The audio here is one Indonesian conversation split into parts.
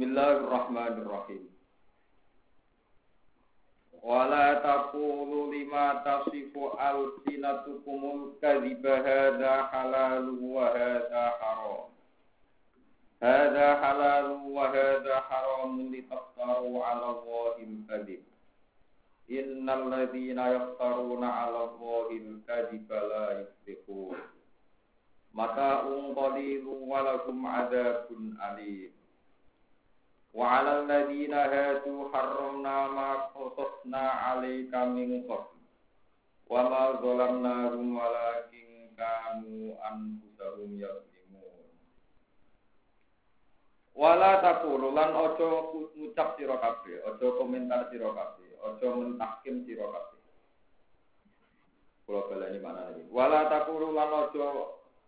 Bismillahirrahmanirrahim. Wala taqulu lima tasifu alsinatukumul kadhiba hadha halal wa hadha haram. Hadha halal wa hadha haram litaftaru ala Allahil kadhib. Innal ladzina yaftaruna ala Allahil kadhiba la yuflihun. Mata'un qalilun wa lahum adzabun alim. وعلى الذين هادوا حرمنا ما قصصنا عليك من قبل وما ظلمناهم ولكن كانوا أنفسهم يظلمون wala takulu lan ojo ngucap sira kabeh ojo komentar sira kabeh ojo mentahkim sira kabeh kula baleni mana iki wala takulu lan ojo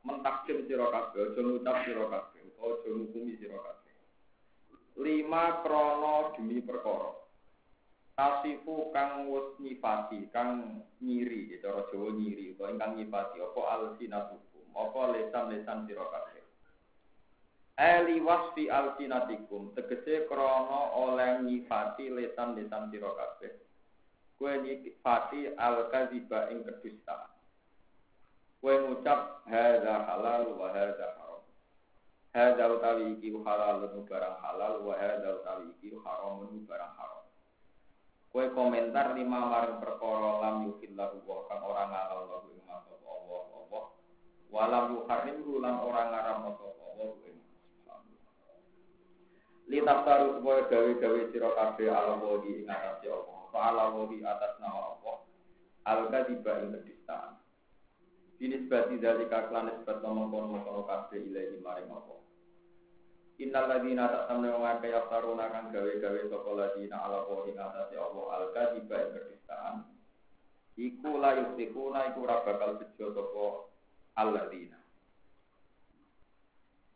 mentahkim sira kabeh ojo ngucap sira kabeh ojo ngukumi sira kabeh lima krono demi perkara. Tasifu kang wis nyifati kang nyiri ya cara Jawa nyiri utawa ingkang nyifati apa alsinatukum apa lesan-lesan sira kabeh. Ali wasfi alsinatikum tegese krana oleh nyifati lesan-lesan sira kabeh. Kowe nyifati al-kadziba ing kedusta kowe ngucap hadza halal wa hadza Hadza utawi iki halalun barang halal wa hadza utawi iki haramun barang haram. Kue komentar lima maring perkara lam yuhillahu wa kang ora ngalal lahu ing Allah Allah. Wa lam yuharrimhu lan ora ngaram Allah Allah ing Litaftaru supaya gawe-gawe sira kabeh ala wahi ing atase Allah. Fa ala wahi atas nama Allah. Al-kadiba ing kedistaan. Binisbati dari kaklan nisbat nomor kono-kono kabeh ilahi maring Allah. Innal ladina tak tamne wong akeh yaftaruna kang gawe-gawe sapa ladina ala wa ing atase Allah al kadhiba ing kedistaan. Iku la yusikuna iku ora bakal bejo sapa alladzina.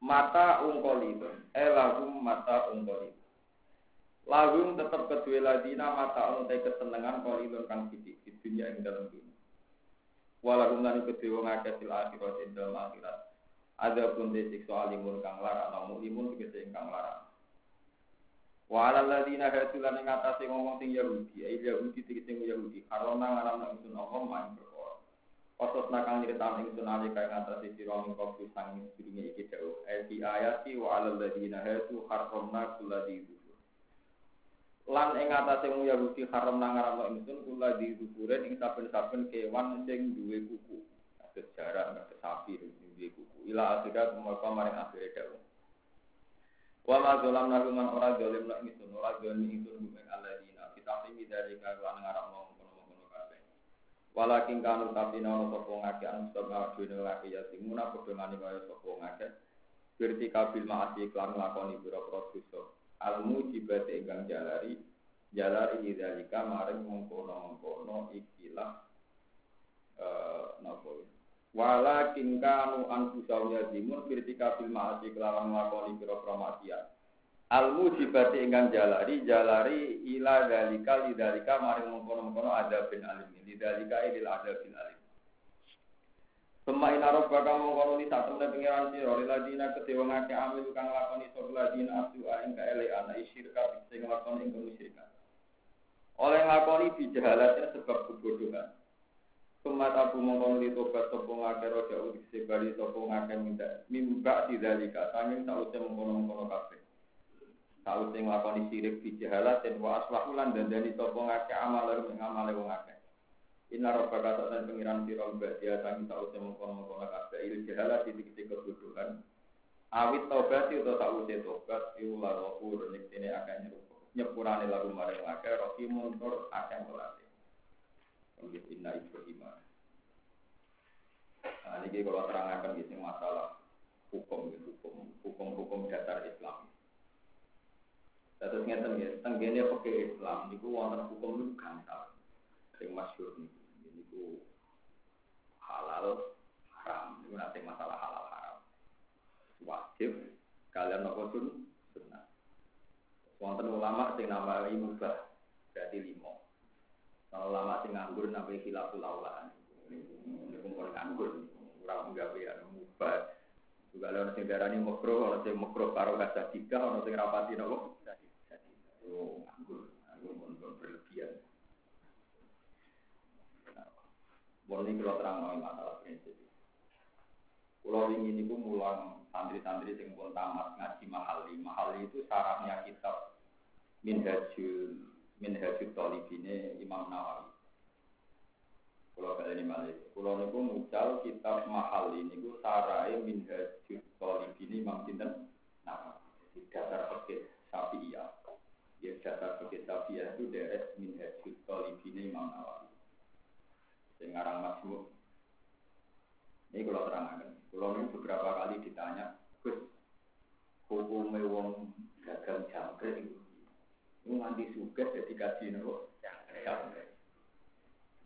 Mata ungkolibun, eh lahum mata ungkolibun. Lahum tetap kedua ladina mata untai kesenangan kolibun kang sidik di dunia yang dalam dunia. Walahum lani kedua ngakeh sil akhirat ing dalam akhirat ada pun disiksa alimun kang larang atau mulimun tegese ingkang larang. Wa ala ladina hatulan ing atase ngomong sing Yahudi ai Yahudi tegese Yahudi karena ngaram nang sun Allah main perkara Otos nakang nyeritaan ing sun ali kaya ngatasi sira ing kopi sang sedurunge iki dawuh ai di ayati wa ala ladina hatu harramna kulladhi lan ing atase wong Yahudi haram nang ngaram ingsun kula di ing saben-saben kewan sing duwe kuku. Sejarah nggak sapi duwe kuku ila akhirat mereka maring akhire dawuh wa ma zalam nahu man ora zalim nak ingsun ora zalim ingsun gumeng alladzina fitaqimi dari kawan ngarap mau kono-kono kabeh. Walakin kanu tapi nono sapa ngake anu sapa dene ngake ya simuna padha ngani kaya sapa ngake. Berti kabil maasi iklan lakoni biro-biro dosa. Al mujibat ingkang jalari jalari idalika maring mengkono-mengkono ikilah eh napa Walakin kanu anfusahum yazimun firtika bil ma'asi kelawan nglakoni pira-pira maksiat. Al mujibati ingkang jalari jalari ila dalika lidalika maring mengkono-mengkono ada bin alim. Lidalika ilil ada bin alim. Sema ina robbaka mengkono ni sak temne pengiran sira liladina kedewa ngake amil kang lakoni sapa ladina asu ing kaelean isyirka sing lakoni ing kemusyrikan. Oleh nglakoni bijahalatin sebab kebodohan. Sumat abu mongkon li tobat ngake roja udik sebali sopo ngake minta mimba tidalika sanging sausnya mengkono-mengkono kafe. Sausnya ngelakoni sirik di jahalat dan wa aslahulan dan dani sopo ngake amal lalu mengamale wong ngake. Inna robba kata dan pengiran siro mbak dia sanging sausnya mengkono-mengkono kafe. Il jahalat titik-titik kebuduhan. Awit tobat itu sausnya tobat iu larohur nyektini akan nyepurani lagu maring ngake rohimun tur akan melatih. Mungkin inna Ibrahim. Nah, ini kalau terangkan gitu masalah hukum, hukum, hukum-hukum dasar Islam. Terus ngeten ya, tenggene pakai Islam, niku wonten hukum itu gampang. Sing masyhur niku, niku halal haram. Niku nanti masalah halal haram. Wajib kalian nopo sun sunnah. Wonten ulama sing namai mubah, berarti limo. Kalau lama sing nganggur nabi khilaful aula. Ini kumpul nganggur, kurang menggawe ya. Juga ada sing darani makro, ada sing makro karo gajah tiga, ada sing rapati nopo. Oh, nganggur, nganggur pun berlebihan. Ini kalau terang mau masalah prinsip. Kalau ingin ini mulang santri-santri sing pun tamat ngaji mahali. Mahali itu sarahnya kitab Minhajul Minhajul Talibine Imam Nawawi. Kalau kali ini malah, kalau niku mucal kitab mahal ini ku sarai minhajul talibin Imam Sinten Nawawi. Jadi dasar fikih Syafi'iyah. Ya dasar fikih Syafi'iyah itu deres minhajul talibin Imam Nawawi. Sing ngarang Majmu. Ini kalau terangkan. Kalau ini beberapa kali ditanya, Gus, hukumnya wong gagal jangkrik itu. Ini nganti suget jadi kaji nopo jangkrik.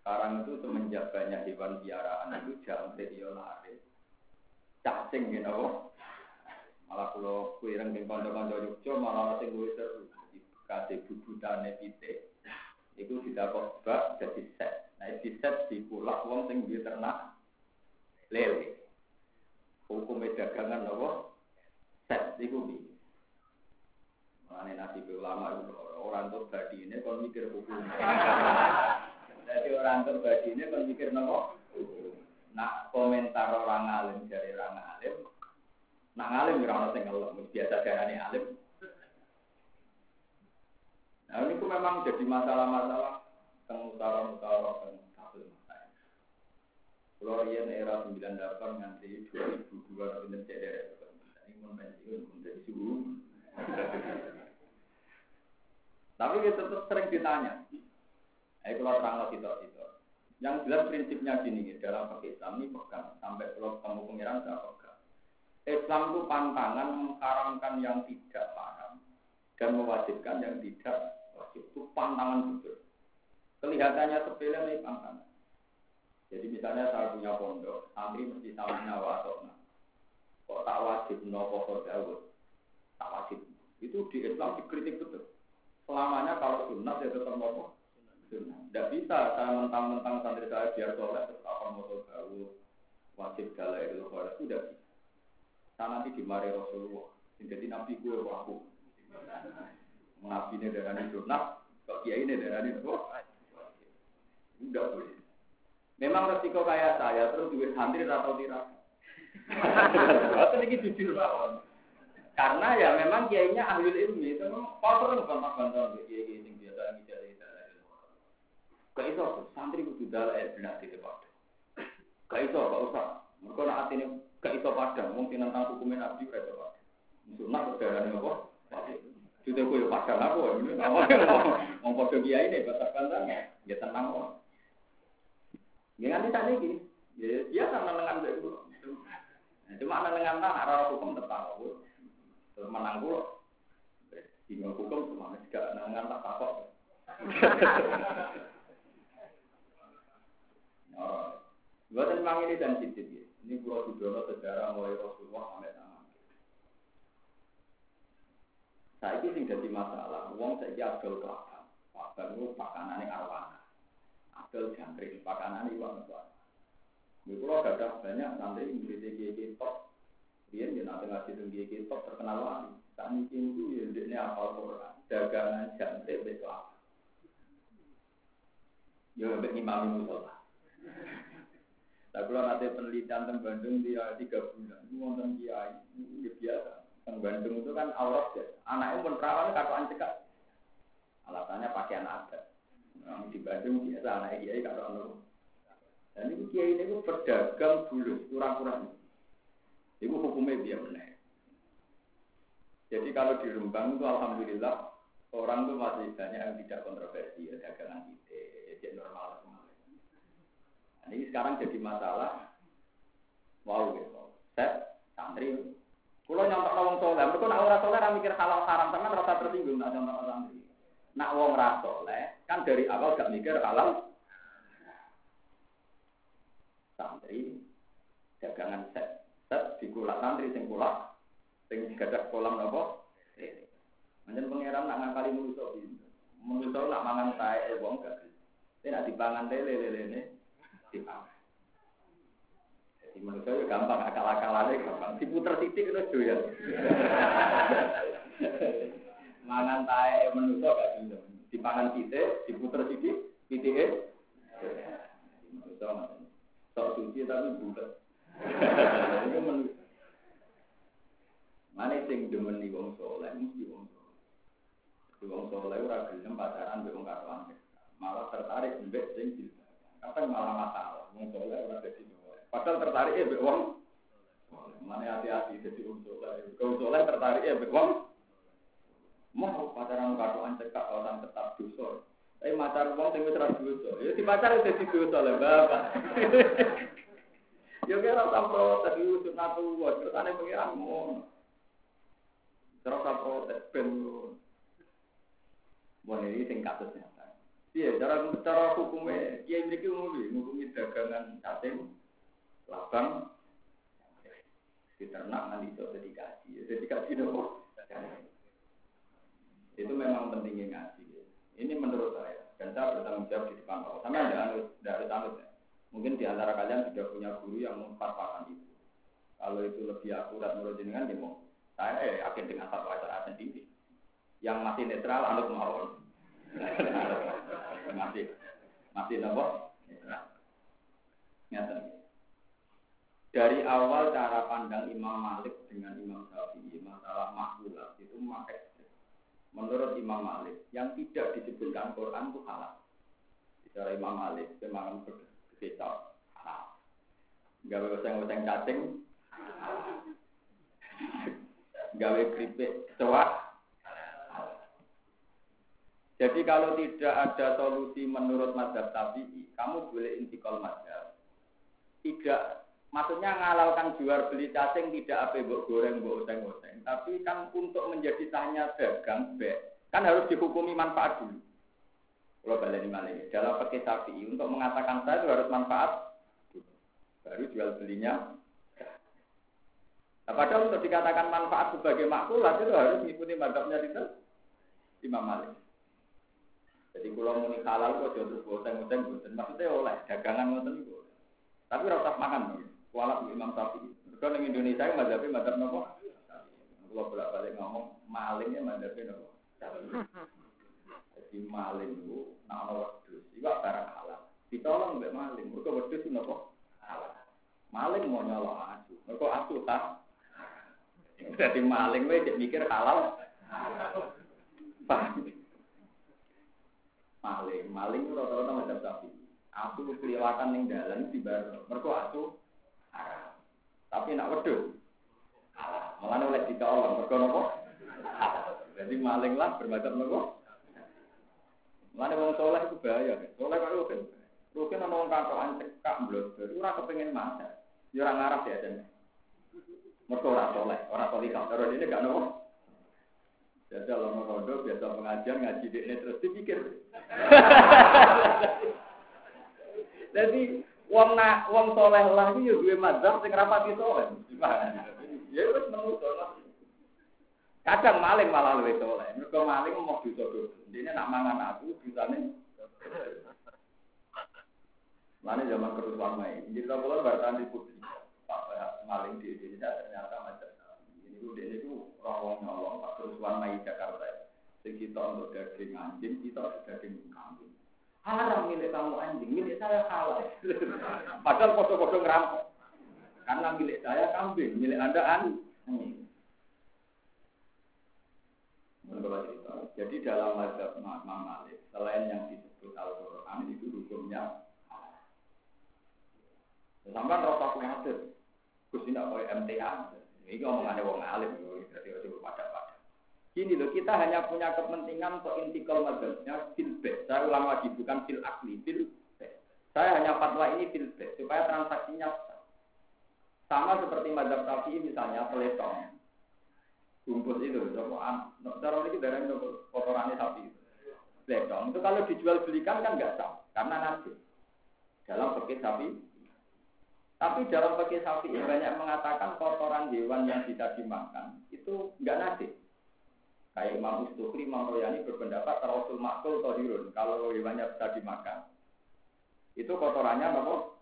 Sekarang itu semenjak banyak hewan piaraan itu jangkrik ya lari. Cacing gitu apa? Malah kalau kue rengking konco-konco Yogyo malah sing gue seru. Kasih bubutane. Itu tidak kok bak jadi set. Nah di set di kulak wong sing duwe ternak lele. Hukum dagangan apa? Set iku bi. Mengenai nasib ulama itu orang tuh badi ini kalau mikir hukum. Jadi orang terbadi ini kan mikir nopo. Nak komentar orang alim dari orang alim, nak alim ya orang sing ngelem, biasa darane alim. Nah ini memang jadi masalah-masalah tentang utara-utara dan kabel masalah. Kalau rian era 98 nganti 2002 nanti cedera, ini mau pensiun, mau jadi suhu. Tapi kita tetap sering ditanya, Ayo kalau terang lagi itu itu. Yang jelas prinsipnya gini dalam pakai Islam ini pegang sampai kalau kamu pengiran saya pegang. Islam itu pantangan mengharamkan yang tidak paham dan mewajibkan yang tidak wajib itu pantangan betul. Kelihatannya sepele nih pantangan. Jadi misalnya saya punya pondok, santri mesti sama nyawa atau Kok tak wajib nopo Daud, tak wajib. Itu di Islam dikritik betul. Selamanya kalau sunat ya tetap nopo tidak bisa saya mentang-mentang santri saya biar soleh terus apa mau tahu wajib galak itu kalau itu tidak bisa. Saya nanti dimari Rasulullah. Jadi nabi gue aku. Nabi ini darah ini sunat, kok kiai ini darah ini. Tidak boleh. Memang resiko kayak saya terus duit santri atau tidak. Itu lagi jujur banget. Karena ya memang kiainya ahli ilmu itu memang kotor bukan bantuan kiai kiai Gak iso, santri kudu dalek air benak di depan. Gak iso, gak usah. Mereka nak hati ini gak iso padang, mungkin tentang hukumnya nabi gak iso padang. Sunnah berdarah apa? Sudah gue padang aku, ini mau podo kiai ini, batas bantang, ya tenang kok. Ya nanti tadi gini, ya biasa menengan itu. Cuma menengan tak arah hukum tetap aku, menang gue. Tinggal hukum cuma juga menengan tak takut. Buatan memang ini sensitif ya. Ini pulau Sudono sejarah mulai Rasulullah sampai tangan. Saya ini sing jadi masalah. Uang saya abdul kelapa. Pakar itu pakanannya arwana. Abdul jangkrik pakanannya uang itu. Di pulau ada banyak nanti murid GG top. Dia dia nanti ngasih tinggi GG top terkenal lagi. Saat ini itu ya dia apal Quran. Dagangan jangkrik bekelapa. Ya, imam musola. Nah, kalau nanti penelitian tentang Bandung dia tiga bulan, itu nonton kiai, itu biasa. Tentang Bandung itu kan aurat ya. Anaknya pun perawan katoan cekak. Alasannya pakaian adat. Nah, di Bandung biasa anak kiai katoan lu. Dan itu kiai ini itu pedagang dulu, kurang-kurang. Itu hukumnya dia benar. Jadi kalau di Rembang itu alhamdulillah orang itu masih banyak yang tidak kontroversi ya dagangan ide, jadi normal semua. Nah, ini sekarang jadi masalah. Wow, gitu. Saya santri. Kalau nyontok wong soleh, mereka nak orang soleh orang mikir halal haram, sama rasa tersinggung nak nyontok santri. Nak wong soleh, kan dari awal gak mikir halal. Santri, dagangan set, set di kulak santri, sing kulak, sing gadak kolam nopo. Manjen pangeran nak ngakali manusa pinter. Manusa nak mangan tae wong gak. Nek dipangan lele dipangan. Jadi menurut saya gampang, akal-akalannya gampang. Diputer titik itu doyan. Mangan tae menungso gak di Dipangan titik, diputer titik, titiknya. Menurut saya sok suci tapi bulat. Itu menurut Mana sing demen wong soleh mesti wong soleh. Di wong soleh ora gelem pacaran mbek wong karuan. Malah tertarik mbek sing jilbab. Kadang malah masalah. Wong soleh ora dadi soleh. Padahal tertarik ya mbek wong Mana hati-hati jadi wong soleh. Wong soleh tertarik ya mbek wong Mau pacaran karuan cekak orang tetap dosa. Tapi macar wong sing wis ra. Ya di pacar dadi dosa lah, Bapak. Ya kira ora protes usut natu, ceritane pengiran ngono. Terus apa protes ben Bon ini sing kasus nyata. Iya, cara cara hukumnya, ini umum, ngukumi dagangan cacing, labang, diternak nanti itu dedikasi, dedikasi dong. Itu memang pentingnya ngaji. Ini menurut saya, dan saya bertanggung jawab di depan Allah. Sama ada anut, tidak harus anut ya. Mungkin di antara kalian sudah punya guru yang memfatwakan itu. Kalau itu lebih akurat menurut jenengan, ya mau saya eh, yakin dengan fatwa saya sendiri. Yang masih netral anut mawon. Masih masih nopo. Nyata. Dari awal cara pandang Imam Malik dengan Imam Syafi'i masalah maklumat itu memakai Menurut Imam Malik, yang tidak disebutkan Quran itu halal. Bicara Imam Malik, memang berkecau halal. Gak weseng-weseng cacing, gawe keripik kecoa. Jadi kalau tidak ada solusi menurut mazhab tabi'i, kamu boleh intikal mazhab. Tidak, maksudnya ngalalkan jual beli cacing tidak apa mbok goreng, mbok oseng-oseng. Tapi kan untuk menjadi sahnya dagang, be, kan harus dihukumi manfaat dulu. Kalau balik ini dalam pakai tabi'i untuk mengatakan saya itu harus manfaat, baru jual belinya Nah, padahal untuk dikatakan manfaat sebagai makulat itu harus mengikuti madhabnya itu Imam Malik. Jadi kalau muni halal kok jodoh boteng-boteng boten. Maksudnya oleh dagangan ngoten itu. Tapi rasa makan Kualat Imam Syafi'i. Kalau di Indonesia madhabnya madhab nopo? Kalau bolak-balik ngomong malingnya madhabnya nopo? Jadi maling itu nak ono wedhus, iku barang halal. Ditolong mbek maling, mergo wedhus nopo? Halal. Maling mau nyolong asu. Mergo asu tak jadi maling cek mikir halal. Maling, maling rata-rata macam sapi. Aku kelihatan ning dalan di bar, mergo aku haram. Tapi nak wedhus halal. Malah oleh ditolong mergo nopo? Jadi maling lah bermacam nopo? Mana wong soleh itu bahaya, soleh kok rugen. Rugen ana wong katokan cekak blodor, ora kepengin masak. Ya ora ngarep ya jane. Mereka orang soleh, orang solikah. Terus ini gak nopo. Biasa lama rondo, biasa pengajian ngaji di ini terus dipikir. Jadi wong nak wong soleh lah itu dua mazhab sing rapati soleh. Ya wis menurut Kadang maling malah lebih soleh. Mereka maling mau dosa-dosa. Ini nak mangan aku bisane. Mana zaman kerusuhan main. Jadi kalau bahkan di putih maling di Indonesia ternyata macam ini udah itu rawon nyolong pak kerusuhan Mei Jakarta. Sing kita untuk daging anjing kita untuk daging kambing. Haram milik kamu anjing milik saya halal. Padahal foto-foto ngerampok. Karena milik saya kambing milik anda anjing. Jadi dalam mazhab Imam Malik selain yang disebut Al-Quran itu hukumnya Sampai rasa kuatir, Gus. Tidak boleh MTA. Ini omongannya wong alim, jadi harus pada pada. Gini loh, kita hanya punya kepentingan untuk intikal mazhabnya filbet. Saya ulang lagi, bukan fil akli, filbet. Saya hanya fatwa ini filbet, supaya transaksinya sama seperti mazhab tadi misalnya peletong. Bungkus itu, cara ini dari kotorannya sapi. Peletong itu kalau dijual belikan kan nggak sah, karena nasi. Dalam pakai sapi tapi dalam bagi sapi banyak mengatakan kotoran hewan yang bisa dimakan itu enggak najis. Kayak Imam Ustukri, Imam Royani berpendapat Rasul Makul Tohirun, kalau hewannya bisa dimakan, itu kotorannya apa?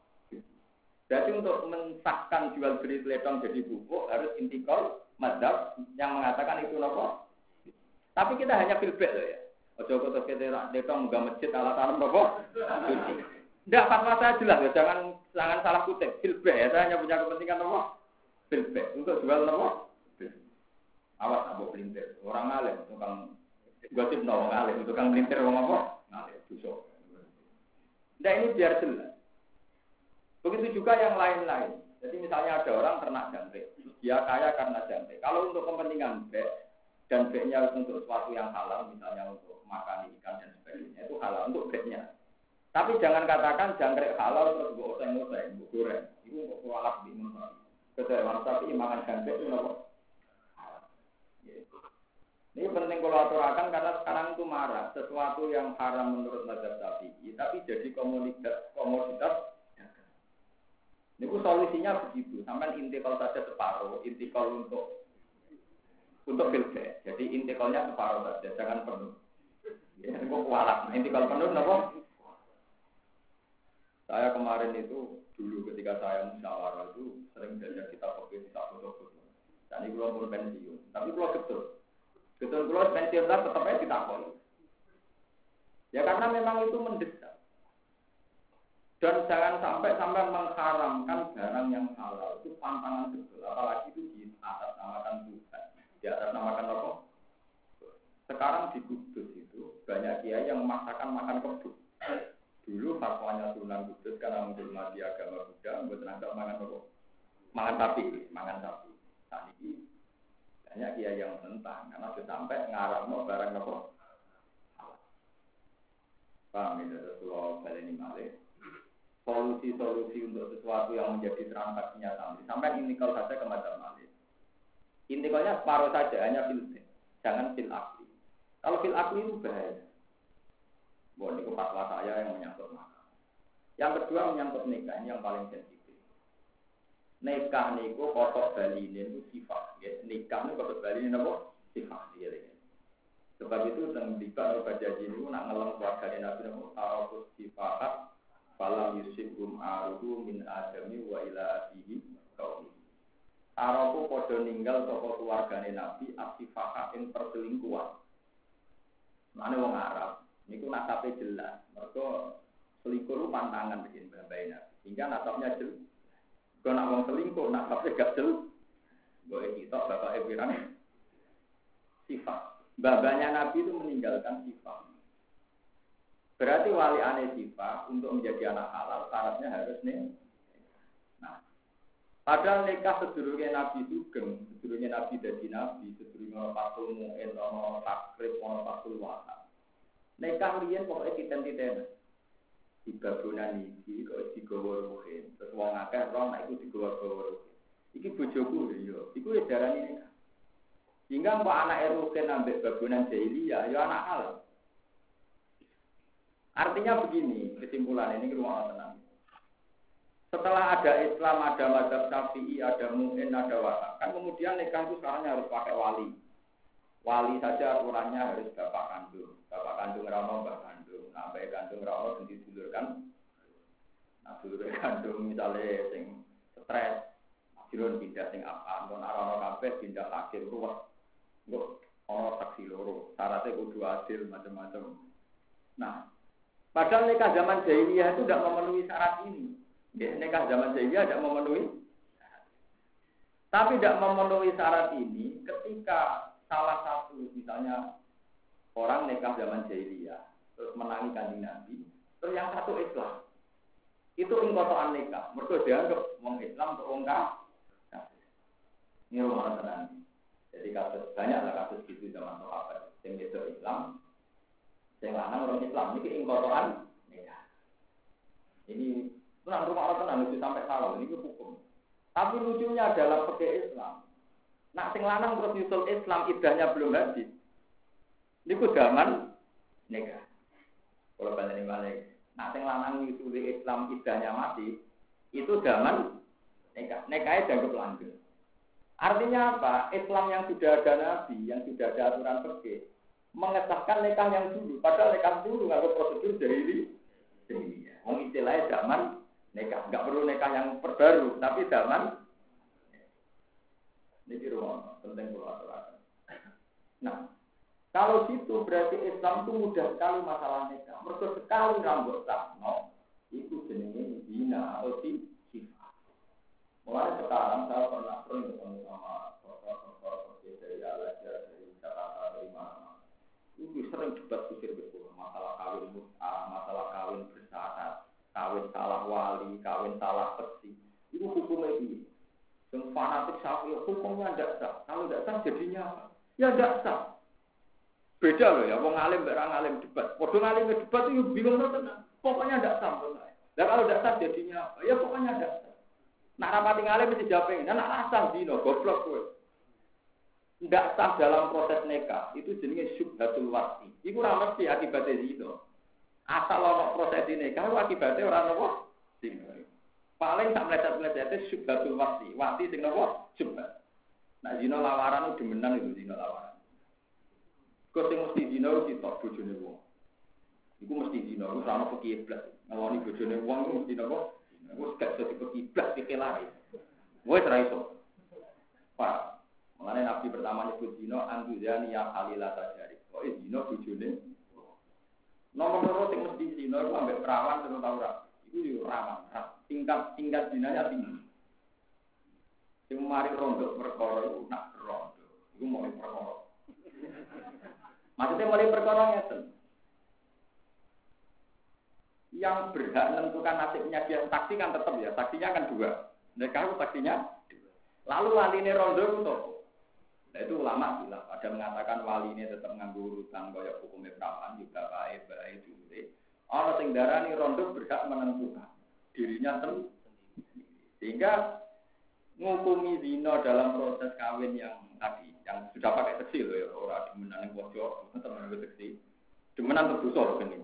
Berarti untuk mensahkan jual beli teletong jadi pupuk harus intikal madhab yang mengatakan itu nopo. Tapi kita hanya filbek loh ya. Ojo kota kita teletong nggak masjid ala tanam nopo. Tidak fatwa saya jelas ya, jangan jangan salah kutip. Filbek ya, saya hanya punya kepentingan nopo. Filbek untuk jual nopo. Awas abu pelintir. Orang alim, tukang gosip nopo alim, tukang pelintir orang apa? Ngalim, busuk. Nah ini biar jelas. Begitu juga yang lain-lain. Jadi misalnya ada orang ternak jangkrik, dia kaya karena jangkrik. Kalau untuk kepentingan bek dan beknya untuk sesuatu yang halal, misalnya untuk makan ikan dan sebagainya, itu halal untuk beknya. Tapi jangan katakan jangkrik halal terus gue oseng-oseng, gue goreng. Itu untuk kualat di mana. Kecuali tapi makan jangkrik itu apa? Ini penting kalau aturakan karena sekarang itu marah sesuatu yang haram menurut mazhab syafi'i, tapi jadi komoditas komoditas ini solusinya begitu, sampai intikal saja separuh, intikal untuk untuk filter. Jadi intikalnya separuh saja, jangan penuh. Ini kok kualat. Nah, intikal penuh, nopo? Saya kemarin itu dulu ketika saya musyawarah itu sering belajar kita kopi di foto-foto. Dan ini belum pensiun, tapi belum betul. Betul belum pensiun tetap aja. Ya karena memang itu mendesak. Dan jangan sampai sampai mengharamkan barang yang halal itu pantangan betul, apalagi itu di atas namakan Tuhan, di atas namakan apa? Sekarang di Kudus itu banyak kiai yang memaksakan makan kebun. Dulu fatwanya Sunan Kudus karena menghormati agama Buddha, buat tenaga makan apa? Makan sapi, makan sapi. Saat ini banyak kiai yang menentang karena sudah sampai ngarang barang apa? Paham ya, Rasulullah Baleni Malik solusi-solusi untuk sesuatu yang menjadi transaksinya sama. Sampai ini kalau saja ke macam Malik. Intikalnya separuh saja, hanya fil jangan fil akli. Kalau fil akli itu bahaya. Boleh ini fatwa saya yang menyangkut makan. Yang kedua menyangkut nikah, ini yang paling sensitif. Nikah niku bali ini itu sifat. Ya. Nikah ini kotok bali ini apa? Sifat. Ya. Sebab itu tentang nikah atau jadi ini nak ngelang keluarga Nabi Nabi Arabus sifat Falam yusibhum aruhu min adami wa ila. Arabu podo ninggal toko Nabi asifaka ing perselingkuhan. Mana wong Arab, niku nasabe jelas. Mereka selingkuh pantangan bikin babai Nabi. Hingga nasabnya jelas. Kalau nak wong selingkuh, nasabnya gak jelas. Boleh kita bapak Ebirang sifat. Babanya Nabi itu meninggalkan sifat. Berarti wali aneh sifat untuk menjadi anak halal syaratnya harus nih. Nah, padahal nikah sedurungnya Nabi Sugeng, sedurungnya Nabi dari Nabi, sedurungnya Fatul Mu'in, ono takrib, Fatul. Nikah liyan pokoknya kita tidak di babunan ini, kok di ruhin, terus wong akeh roh, nah itu di ruhin. Iki bojoku ya, iku ya darah ini. Hingga mbak anak erukin ambek babunan jahiliyah, ya anak halal. Artinya begini, kesimpulan ini rumah tenang. Setelah ada Islam, ada madhab syafi'i, ada mu'in, ada wahab. Kan kemudian nikah itu sekarang harus pakai wali. Wali saja aturannya harus bapak kandung. Bapak kandung rano, bapak kandung. Nah, bapak kandung rano, nanti dulur kan. Nah, dulur kandung misalnya sing stres. Jirun pindah sing apa. Non arano kabeh pindah hakim ruwet. Kok ono saksi loro. Syaratnya kudu adil macam-macam. Nah, Padahal nikah zaman jahiliyah itu tidak memenuhi syarat ini. Ya, nikah zaman jahiliyah tidak memenuhi tapi tidak memenuhi syarat ini ketika salah satu misalnya orang nikah zaman jahiliyah terus menangi kanjeng Nabi, terus yang satu Islam. Itu ingkotoan nikah. Mereka dianggap wong Islam untuk wong Ini rumah tenang. Jadi kasus banyaklah kasus gitu zaman sahabat. Yang itu Islam, yang lanang orang Islam ini ingkotoan nikah. Ini tenang rumah orang tenang itu sampai salah ini hukum. Tapi lucunya dalam pakai Islam. Nak sing lanang terus nyusul Islam idahnya belum habis. Ini ku zaman nikah. Kalau balik balik. Nak sing lanang nyusul Islam idahnya mati, itu zaman nikah. Nikahnya dianggap lanjut. Artinya apa? Islam yang sudah ada nabi, yang sudah ada aturan pergi, mengesahkan nikah yang dulu. Padahal nikah dulu nggak prosedur dari ini. Wong istilahnya zaman nikah. Nggak perlu nikah yang perbaru, tapi zaman ini rumah penting pulau Nah, kalau situ berarti Islam itu mudah sekali masalah nikah. Mereka sekali rambut no, itu jenisnya zina atau si sifat. Mulai sekarang saya pernah sering ketemu sama tokoh-tokoh seperti dari Alajar, dari Jakarta, dari mana. Itu sering debat pikir betul masalah kawin mut'ah, masalah kawin bersyarat, kawin salah wali, kawin salah peti. Itu hukumnya ini. Yang fanatik sapi, hukumnya tidak sah. Kalau tidak sah jadinya apa? Ya tidak sah. Beda loh ya, wong alim berang alim debat. Waduh alim debat itu bingung terus Pokoknya tidak sah. Dan kalau tidak sah jadinya? Ya pokoknya tidak sah. Nak rapati ngalim mesti jawab ini. Nak asal dino, goblok gue. Tidak sah dalam proses nikah. Itu jenisnya syubhatul wasi. Itu ora mesti akibatnya dino. Asal ono proses nikah, itu akibatnya orang nopo dino. Paling tak meleset-meleset itu syubhatul wasi. Wasi sing nopo syubhat. Nah dino lawaran itu demenan itu dino lawaran. Kau sing mesti zina itu tok bojone wong. Iku mesti zina, iku sama pekiblat. Ngeloni bojone wong iku mesti napa? Wis gak dadi pekiblat dikelari. Wis ra iso. Pak, mengenai nabi pertama nyebut zina anduzani ya halila tajari. Kok zina bojone Nomor loro sing mesti zina iku ambek perawan terus ora. Iku yo rawan, tingkat tingkat zinanya tinggi. Sing mari rondo perkara iku nak rondo. Iku mau perkara. Maksudnya mulai perkara ngeten. Yang berhak menentukan nasibnya dia saksi kan tetap ya, saksinya kan dua. Mereka itu saksinya. Lalu wali ini rondo itu Nah itu ulama bilang, ada mengatakan wali ini tetap nganggu urutan kaya hukumnya perawan juga baik baik dulu. Orang sing darani rondo berhak menentukan dirinya sendiri. Sehingga ngukumi zina dalam proses kawin yang tadi yang sudah pakai seksi loh ya orang demenan yang bocor tetap menunggu seksi demenan terbusa loh ini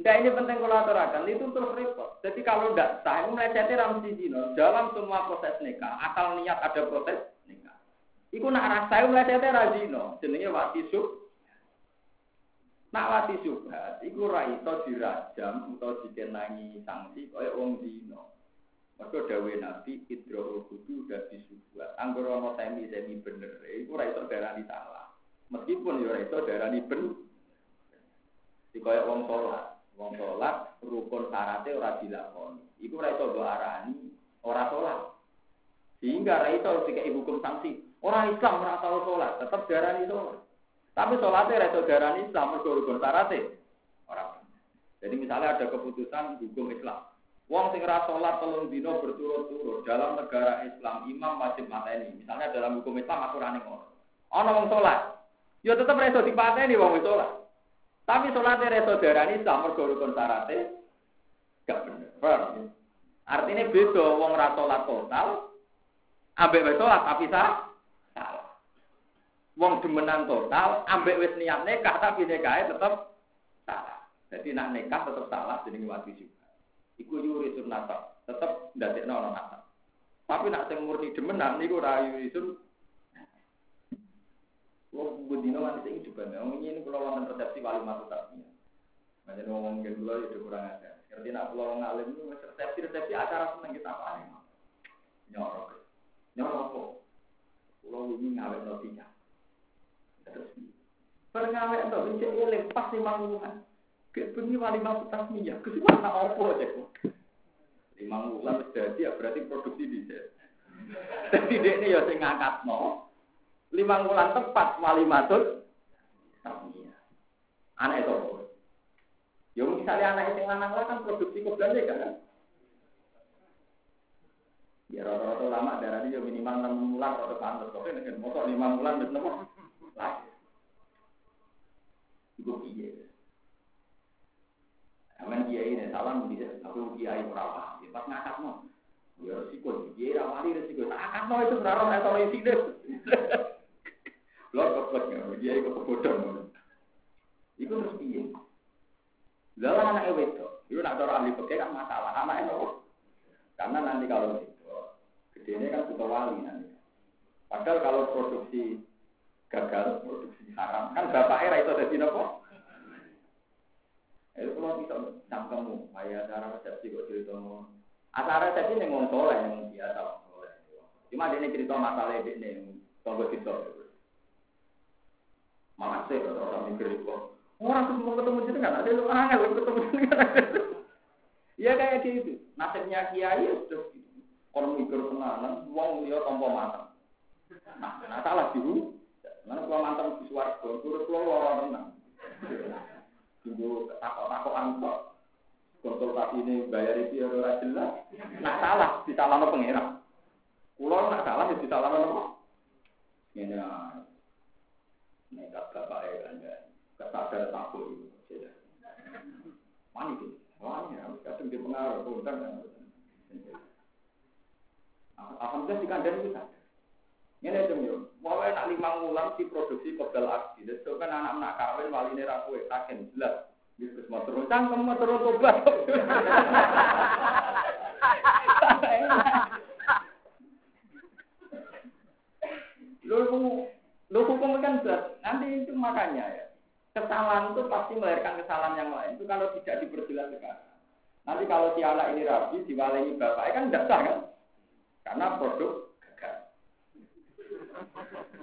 Enggak ini penting kalau aturakan itu terus repot. Jadi kalau tidak sah, itu melecehnya ramsi zino dalam semua proses nikah. Akal niat ada proses nikah. Iku nak rasa itu melecehnya razino. Jenenge wati sub. Nak wati subhat, iku raito dirajam atau dikenangi sanksi kaya wong zino. Mergo dawuh Nabi idrohul kudu dadi subuhat. Angger ana semi-semi bener, iku ora iso darani salah. Meskipun ya ora iso darani ben. Dikaya wong salat, wong salat rukun syaratnya ora dilakoni. Iku iso mbok arani ora salat. Sehingga ora iso dikai hukum sanksi. Orang Islam ora tau salat, tetep darani salat. Tapi salatnya ora iso darani Islam mergo rukun syaratnya ora. Jadi misalnya ada keputusan hukum Islam, Wong sing ora salat telung dina berturut-turut dalam negara Islam imam wajib mateni. Misalnya dalam hukum Islam aturan ngono. Ana wong salat, ya tetep ora iso dipateni wong wis salat. Tapi salatnya ora iso diarani Islam mergo rukun syarate gak bener. Artinya beda wong ora salat total ambek wis salat tapi sah. Wong demenan total ambek wis niat nikah tapi nikahe tetep salah. Jadi nak nikah tetep salah jenenge wajib juga. Iku yuri sunnata, tetep ndadekno ana nasab. Tapi nak sing murni demenan niku ora yuri sun. Wong budino nanti sing juga ngomong ini kalau wonten resepsi wali matu tasmiyah. Macam ngomong ke kula itu kurang ada. Ngerti nak kula ngalim itu resepsi resepsi acara seneng kita apa nih? Nyorok. Nyorok kok. Ini ngawet no Perngawe itu, bisa eling pas lima puluhan. Kayak bengi wali mampu tasmiyah, kesukaan tak aja kok. Lima bulan terjadi ya berarti produksi bisa. Jadi dia ini ya saya ngangkat no. Lima bulan tepat wali tasmiyah. Anak itu apa? Ya misalnya anak itu lanang lah kan produksi kok belanja kan? Ya rata-rata lama darah dia minimal enam bulan atau pantas. Dengan motor lima bulan betul lah. Ibu iya. Aman kiai ini salam bisa, aku kiai perawat. Ya, pas ngakak no, ya resiko, kiai rawali resiko. Ngakak no itu berarti saya tahu isi deh. Lo kepet nggak, kiai kepebodohan. Iku terus kiai. Lalu anak itu, itu nak cara ahli pekerja kan masalah. Anak itu, karena nanti kalau itu, gedenya kan butuh wali nanti. Padahal kalau produksi gagal, produksi haram, kan bapaknya itu ada di nopo. Itu kalau bisa cangkemmu, kayak cara resepsi kok cerita mau. Acara resepsi nih ngomong soleh yang biasa. Cuma dia cerita masalah ini nih, tunggu kita. Masih kalau orang mikir itu. Orang tuh mau ketemu jadi kan ada lu angel ketemu jenengan. Iya kayak gitu. Nasibnya kiai ya sudah kalau mikir tenanan, uang dia tanpa matang. Nah, salah dulu. Mana kalau mantan di suarga, turut keluar orang tenang. Tunggu takut-takutan kok. Konsultasi ini bayar itu ya udah jelas. Nak salah, disalahkan pengira. Pulau nak salah, ya disalahkan apa? Ini. Nekat bapak ya ya. Kesadar takut itu. Wani itu. Wani ya. Kadang di pengaruh. Konten. Alhamdulillah di kandang itu sadar. Ini itu yo. Mau nak lima bulan si produksi kebel aksi. Itu kan anak-anak kawin wali ini rapu taken jelas. Bisa mau turun cangkem mau turun tobat. Lu lu hukum kan jelas. Nanti itu makanya ya. Kesalahan itu pasti melahirkan kesalahan yang lain. Itu kalau tidak diperjelas sekarang. Nanti kalau si anak ini rabi, diwalehi bapak, kan tidak kan? Karena produk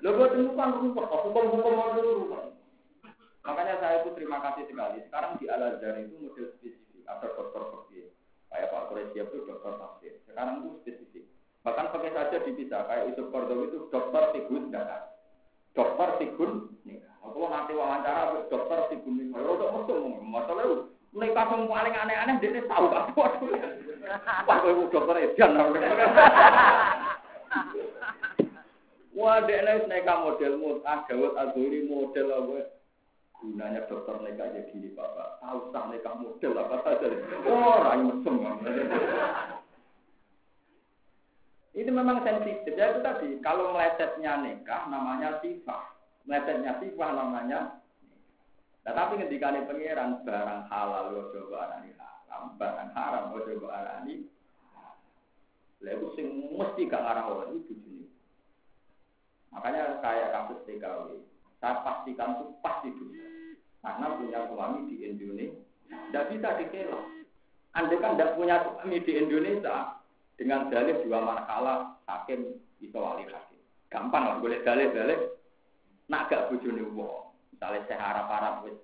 Lo buat temukan rumah, hukum-hukum mau rumah. Makanya saya itu terima kasih sekali. Sekarang di Al Azhar itu model spesifik. Ada dokter fakir. Kayak Pak Koresia itu dokter tafsir. Sekarang itu spesifik. Bahkan pakai saja dipisah. Kayak Yusuf Kordowi itu dokter tigun data. Dokter tigun. Aku nanti wawancara dokter tigun nikah. Kalau udah mesti ngomong masalah itu. Nikah yang paling aneh-aneh dia tahu kan. Wah, gue dokter Edian. Wah, dek nih neka model mutah, Dawud Azuri model apa? Gunanya dokter neka jadi gini bapak. Tahu tak neka model apa saja? Oh, rai mesem. Itu memang sensitif. Ya itu tadi, kalau melesetnya nikah namanya sifat. Melesetnya sifat namanya Nah, tapi ketika ini pangeran barang halal lo coba arani haram, barang haram lo coba arani. Lalu sing mesti gak ngarang orang itu Makanya kayak kasus TKW, saya pastikan itu pasti bisa. Karena punya suami di Indonesia, tidak bisa dikela. Anda kan tidak punya suami di Indonesia, dengan dalih dua manakala hakim itu wali hakim. Gampang lah, boleh dalih-dalih. Nak gak bujuni wong. Misalnya saya harap-harap wis.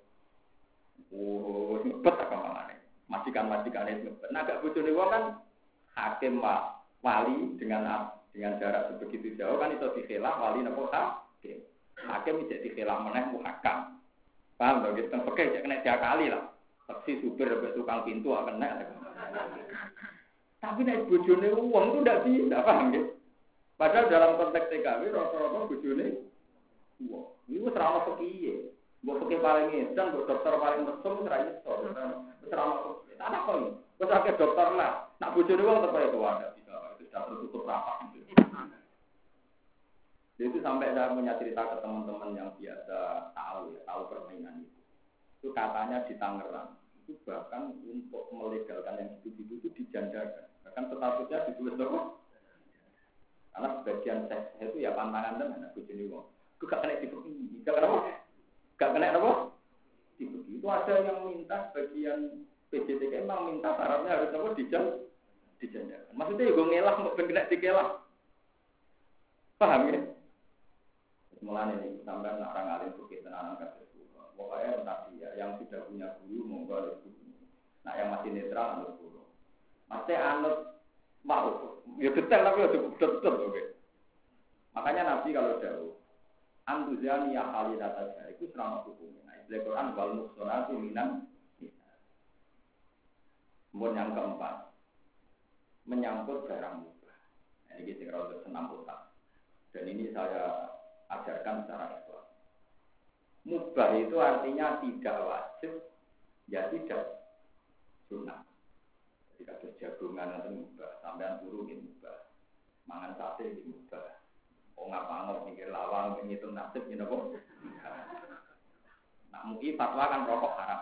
Oh, ngebet apa malah Majikan-majikan itu ngebet. Nak gak bujuni kan hakim wali dengan dengan jarak sebegitu jauh kan itu dikhilah wali nopo hakim. Hakim bisa dikhilah meneh muhakam. Paham dong? Kita pakai kena tiga kali lah. Taksi supir sampai tukang pintu akan naik. Tapi naik bojone uang itu tidak bisa, paham ya? Padahal dalam konteks TKW rata-rata bojone uang. Ini serama fakir. Buat fakir paling edan, buat dokter paling mesum, seraya itu. Serama ada kok ini. Terus dokter lah. Nak bojone uang itu ada. Bisa. Itu sudah tertutup rapat. Itu sampai saya punya cerita ke teman-teman yang biasa tahu ya, tahu permainan itu. Itu katanya di Tangerang, itu bahkan untuk melegalkan yang gitu-gitu itu dijandakan. Bahkan statusnya ditulis apa? Karena sebagian seks itu ya pantangan dan anak bujuni wong. Itu gak kena ini, gak kena apa? Gak kena apa? Tipe itu ada yang minta bagian PJTK emang minta syaratnya harus apa dijam dijandakan. Maksudnya ya gue ngelak mau kena dikelak. Paham ya? Mulai ini sampai orang alim bukit tenanan kasih Pokoknya tadi ya, yang tidak punya guru monggo ada guru. Nah yang masih netral anut guru. Masih anut mau, ya detail tapi ya cukup betul oke. Makanya Nabi kalau jauh, antusiani ya kali data itu selama hukumnya. Nah, istilah Quran wal muksonatu minam. Kemudian yang keempat, menyangkut barang mubah. Nah, ini kita senam otak. Dan ini saya ajarkan secara ikhlas. Mubah itu artinya tidak wajib, ya tidak sunnah. Jadi kalau jagungan itu mubah, sampean turu ini mubah, mangan sate ini mubah. Oh ngapa mikir lawang, menghitung nasib ini kok. Nah mungkin fatwa kan rokok haram.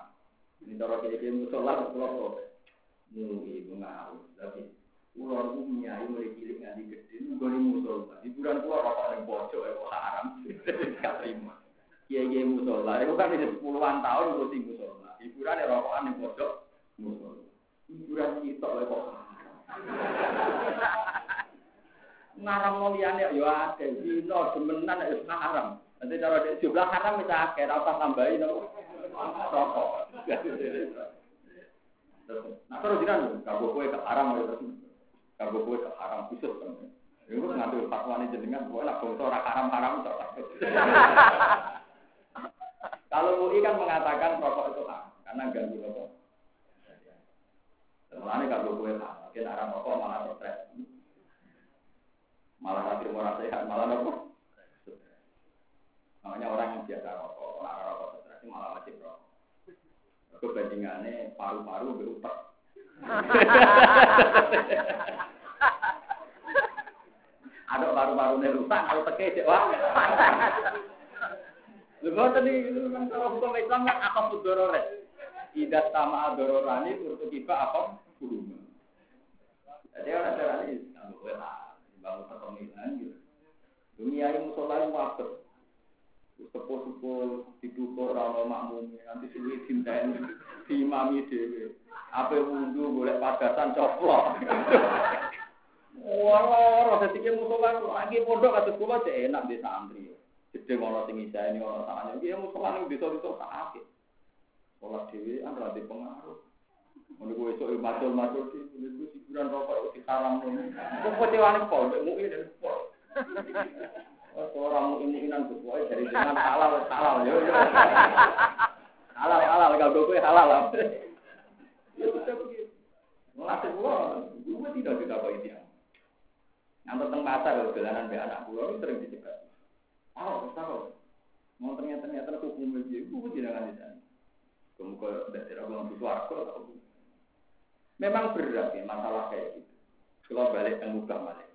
Ini cara kiri-kiri musola, musola, mungkin mengaruh. Tapi Ular umumnya ini mulai cilik nganti gede, musola. Hiburan gua rokok yang pojok, itu haram. Gak terima. Musola, itu kan ini puluhan tahun ngurusi musola. Ibu kuburan rokokan ning pojok musola. Kuburan kita lho kok Ngarang mau liyane yo akeh, dino demenan ya haram. Nanti cara jumlah haram bisa akeh, ora usah tambahin rokok. Nah terus jiran, kalau kue ke haram ya terus, kalau kue ke haram khusus kan. Ngambil fatwa ini jenengan, gue nak bongso orang haram-haram takut. Kalau MUI kan mengatakan rokok itu haram, karena ganggu rokok. Sebenarnya kalau gue haram, mungkin haram rokok malah stres. Malah hati orang sehat, malah rokok. Makanya orang yang biasa rokok, orang rokok stres malah wajib rokok. Kebandingannya paru-paru berutak. Ada paru-paru rusak, kalau teke cek wah. Lu tadi kan kalau hukum Islam kan apa fudorore? Tidak sama adororani untuk kita apa kuruma. Jadi orang cara kamu boleh lah, bangun kepemilikan gitu. Dunia ini musola yang waktu. Sepuh-sepuh didukung orang makmum nanti sulit cinta ini diimami dhewe. Ape wudu golek padasan coplok. Ora-ora dadi ki mutola lagi pondok atus kula cek enak di santri. Gede ora sing isane ora sakjane. Ki mutola ning desa itu tak akeh. Ora dhewe an ora di pengaruh. Mulai gue esok macul-macul ki mulai gue siguran rokok, gue dikalam dong. Kok kecewa nih, Paul, gue mau ini, Paul. Oh, seorang ini, ini nanti dari jangan salah, salah. Yo. Halal halal kalau gue halal lah. Ya bisa begitu. Ngelatih gue, gue tidak tidak apa ini. Yang tentang pasar, kalau jalanan be anak gue itu sering dicegat. Tahu, tahu. Mau ternyata ternyata hukum begitu, gue jangan di sana. Kemudian dari orang butuh aku Memang berat ya masalah kayak gitu. Kalau balik ke mubah balik.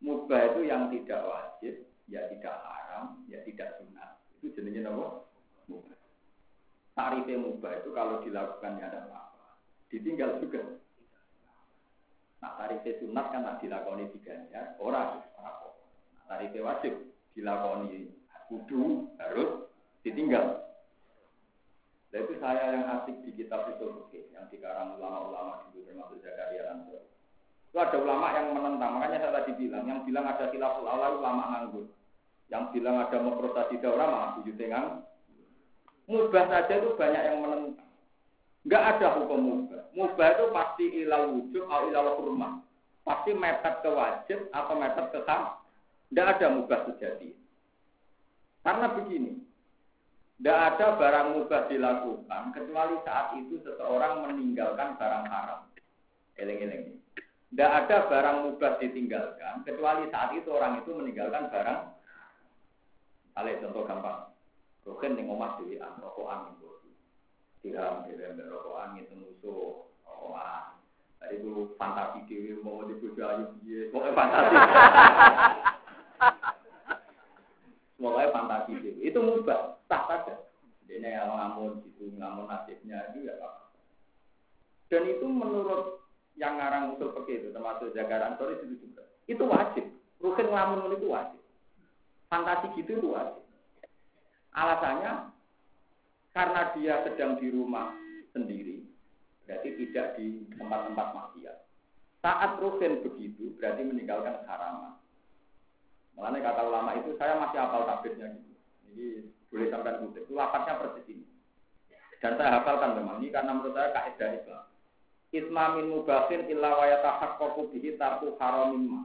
Mubah itu yang tidak wajib, ya tidak haram, ya tidak sunat. Itu jenisnya apa? Mubah. Tarifnya mubah itu kalau dilakukan ya ada apa-apa. Ditinggal juga. Nah tarifnya sunat kan tak dilakoni diganjar, orang orang Nah, tarifnya wajib dilakoni kudu harus ditinggal. Dan itu saya yang asik di kitab itu yang dikarang ulama-ulama dulu termasuk Zakaria Lansor. Itu ada ulama yang menentang, makanya saya tadi bilang, yang bilang ada khilaful awal ulama nganggur. Yang bilang ada memproses daurah malah tujuh tengang. Mubah saja itu banyak yang menentang. Enggak ada hukum mubah. Mubah itu pasti ilal wujud atau ilal kurma. Pasti mepet ke wajib atau mepet ke ham. Enggak ada mubah sejati. Karena begini, tidak ada barang mubah dilakukan kecuali saat itu seseorang meninggalkan barang haram. Eleng-eleng. Tidak ada barang mubah ditinggalkan kecuali saat itu orang itu meninggalkan barang. Ale contoh gampang. Roken yang omah di rokokan itu. Tiram, tiram, rokokan itu musuh, rokokan. Tadi itu fantasi dewi mau dibujuk ayu dia, pokoknya fantasi. Semuanya fantasi dewi. Itu mubah sah saja. Ini yang ngamun gitu, ngamun nasibnya itu ya apa. Dan itu menurut yang ngarang usul pakai itu termasuk jagaran sore itu juga. Itu wajib. Rukin ngamun itu wajib. Fantasi gitu itu wajib. Alasannya karena dia sedang di rumah sendiri, berarti tidak di tempat-tempat maksiat. Saat ruhin begitu, berarti meninggalkan haraman. Makanya kata ulama itu, saya masih hafal tabirnya gitu. Jadi boleh sampai kutip. Itu lapatnya persis ini. Dan saya hafalkan memang ini karena menurut saya kaidah Islam. Isma min mubahin illa wa yatahaqqaqu bihi tarku haramin ma.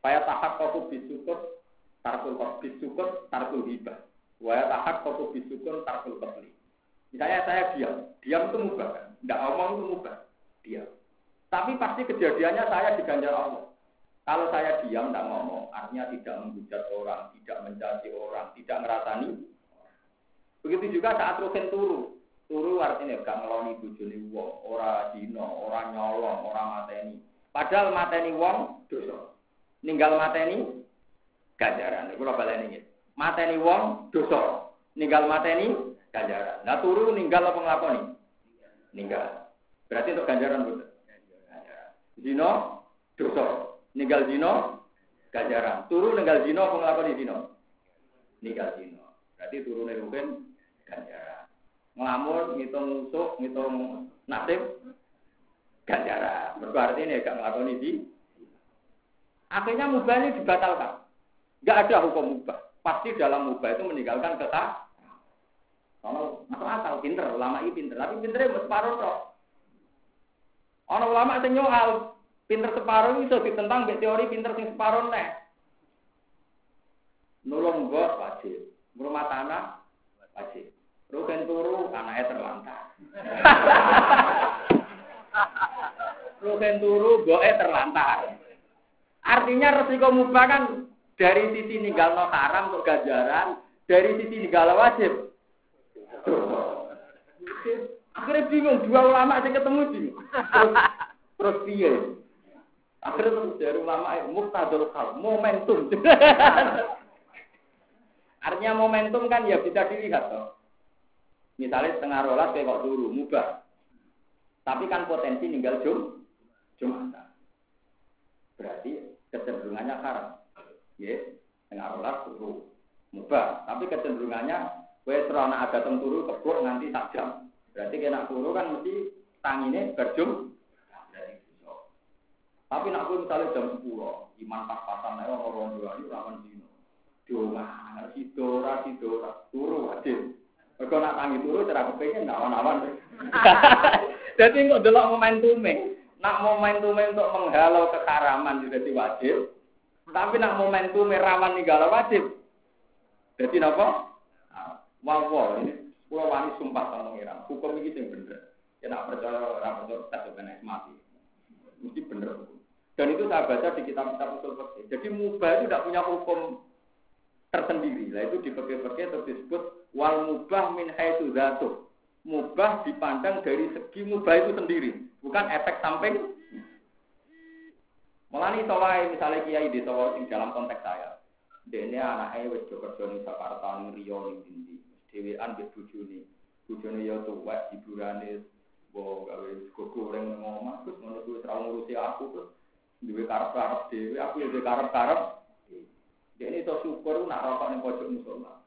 Wa yatahaqqaqu bisukur tarkul bisukur tarkul hibah. Wa yatahaqqaqu bisukur tarkul qatli. Misalnya saya diam, diam itu mubah kan? Tidak omong itu mubah, diam. Tapi pasti kejadiannya saya diganjar Allah. Kalau saya diam, tidak ngomong, artinya tidak menghujat orang, tidak mencaci orang, tidak ngerasani. Begitu juga saat rukin turu. Turu artinya gak ngeloni bujuni wong, ora dino, ora nyolong, ora mateni. Padahal mateni wong dosa. Ninggal mateni ganjaran. Iku lho baleni Mateni wong dosa. Ninggal mateni ganjaran. Nah turu ninggal apa nglakoni? Ninggal. Berarti untuk ganjaran betul. Dino dosa. Ninggal dino ganjaran. Turu ninggal dino apa nglakoni dino? Ninggal dino. Berarti turune rugen ganjaran. ngelamun, ngitung musuh, ngitung nasib, ganjaran. Berarti ini gak ngelakoni di. Akhirnya mubah ini dibatalkan. Gak ada hukum mubah. Pasti dalam mubah itu meninggalkan kekah. Kalau masuk akal, pinter, ulama ini pinter. Tapi pinternya mau separuh toh. Orang ulama yang nyual, pinter separuh itu ditentang teori pinter sing separuh nih. Nulung gue wajib. Rumah tanah wajib. Rugen turu anaknya terlantar. Rugen turu gue terlantar. Artinya resiko mubah kan dari sisi ninggal no haram untuk ganjaran, dari sisi ninggal wajib. Akhirnya bingung, dua ulama aja ketemu bingung. Terus, piye? Akhirnya terus dari ulama muktadul kal, momentum. Artinya momentum kan ya bisa dilihat toh. Misalnya setengah rolas kayak kok dulu, mubah. Tapi kan potensi ninggal jum, jumatan. Berarti kecenderungannya haram. Ya, setengah rolas turu, mubah. Tapi kecenderungannya, kue serana ada turu kebur nanti tak jam. Berarti kena turu kan mesti tangine berjum. Tapi nak gue misalnya jam 10, iman pas-pasan ayo orang dua ini rawan dino. Doma, sidora, sidora, turu wajib. Mereka nak tangi turu cara kepengen awan-awan. Jadi nggak delok momentume. Nak momentume untuk menghalau kekaraman juga di wajib. Tapi nak momentume rawan galau wajib. Jadi apa? Wow, wow, ini pulau wani sumpah sama pengiran. Hukum ini yang bener. Ya nak percaya orang percaya kita sebenarnya mati. Mesti bener. Dan itu saya baca di kitab-kitab usul fikih. Jadi mubah itu tidak punya hukum tersendiri. Nah itu di fikih-fikih disebut wal mubah min haitsu dzatuh. Mubah dipandang dari segi mubah itu sendiri, bukan efek samping. Melani sawai misalnya kiai di sawai sing dalam konteks saya. Dene anaknya wis do kerja ning Jakarta ning Riau ning Dindi. Dhewean mbek bojone. Bojone ya tuwek hiburane bo gawe sego goreng nang omah terus ngono kuwi ora ngurusi aku terus duwe karep-karep dhewe aku ya duwe karep-karep ini tuh syukur nak rokok nih pojok musola.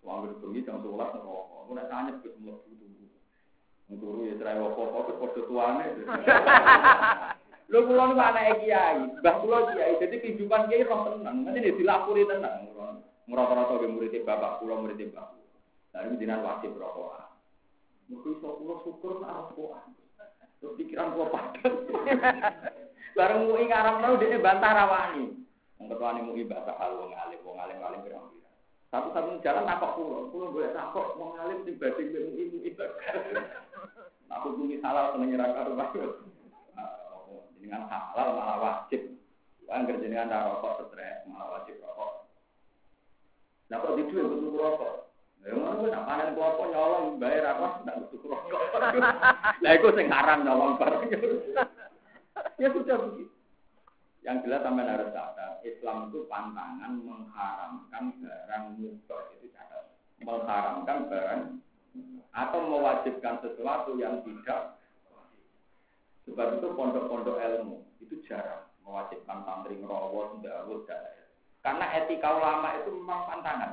Suami bengi jam sebelas ngerokok. Aku nak tanya ke semua tunggu. Tunggu ya apa ke pojok tuane. Lo kulo nih anak kiai, bah kulo kiai. Jadi kehidupan kiai roh tenang. Nanti dia dilapuri tenang. Ngerokok-rokok ke muridnya bapak kulo muridnya bapak. Dari jinan wajib rokok. Mungkin so kulo syukur nak rokok. Terus pikiran kulo padat. Bareng mau ingat orang dia bantah rawani. Ketua ini mungkin bahasa hal wong alim, wong alim alim pirang pirang. Satu-satu jalan takok pulau, pulau boleh takok wong alim bading ilmu ilmu ibadah. Aku bumi halal seneng nyerang. Dengan halal malah wajib. Kan kerjaan anda rokok stres malah wajib rokok. Nah kok di butuh rokok. Ya ngono nak panen klopo nyolong bayar apa ndak butuh rokok. Lah iku sing haram nyolong bareng. Ya sudah begitu. Yang jelas sampai harus catat, Islam itu pantangan mengharamkan barang mubah itu catat. Mengharamkan barang atau mewajibkan sesuatu yang tidak. Sebab itu pondok-pondok ilmu itu jarang mewajibkan santri ngerawat, ndawut, dan Karena etika ulama itu memang pantangan.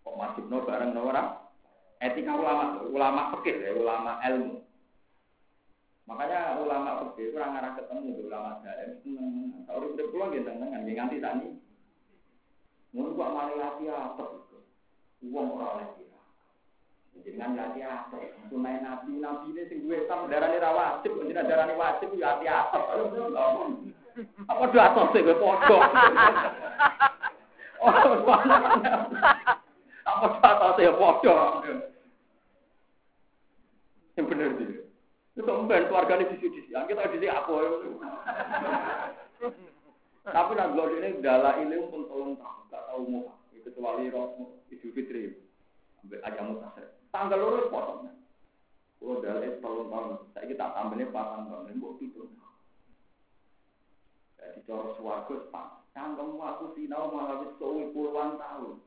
Kok wajib no barang no orang? Etika ulama, ulama fikih ya, ulama ilmu. Makanya ulama fikih kurang arah ketemu di ulama dalam seneng. Tahu udah pulang gitu dengan nganti tani. Mungkin gua malah latih apa itu? Uang orang lagi. Kan latih apa? Sunai nabi nabi ini sing gue sam darah ini rawatib, jadi darah ini wajib ya latih apa? Apa dua atas sih gue podo? Oh, apa dua atas sih podo? Yang benar dia. Itu kemudian keluarganya di sini, kita di sini apa? Tapi nak gue ini dalam ilmu pun tolong tahu, gak tahu mau kecuali roh idul fitri, ambil aja mutasir. Tanggal lurus potong. Kalau dalam tolong tahun, saya kita tambahnya patang tahun, ini buat itu. Jadi cara suarga pak, tanggamu aku sinau malah wis suwi puluhan tahun.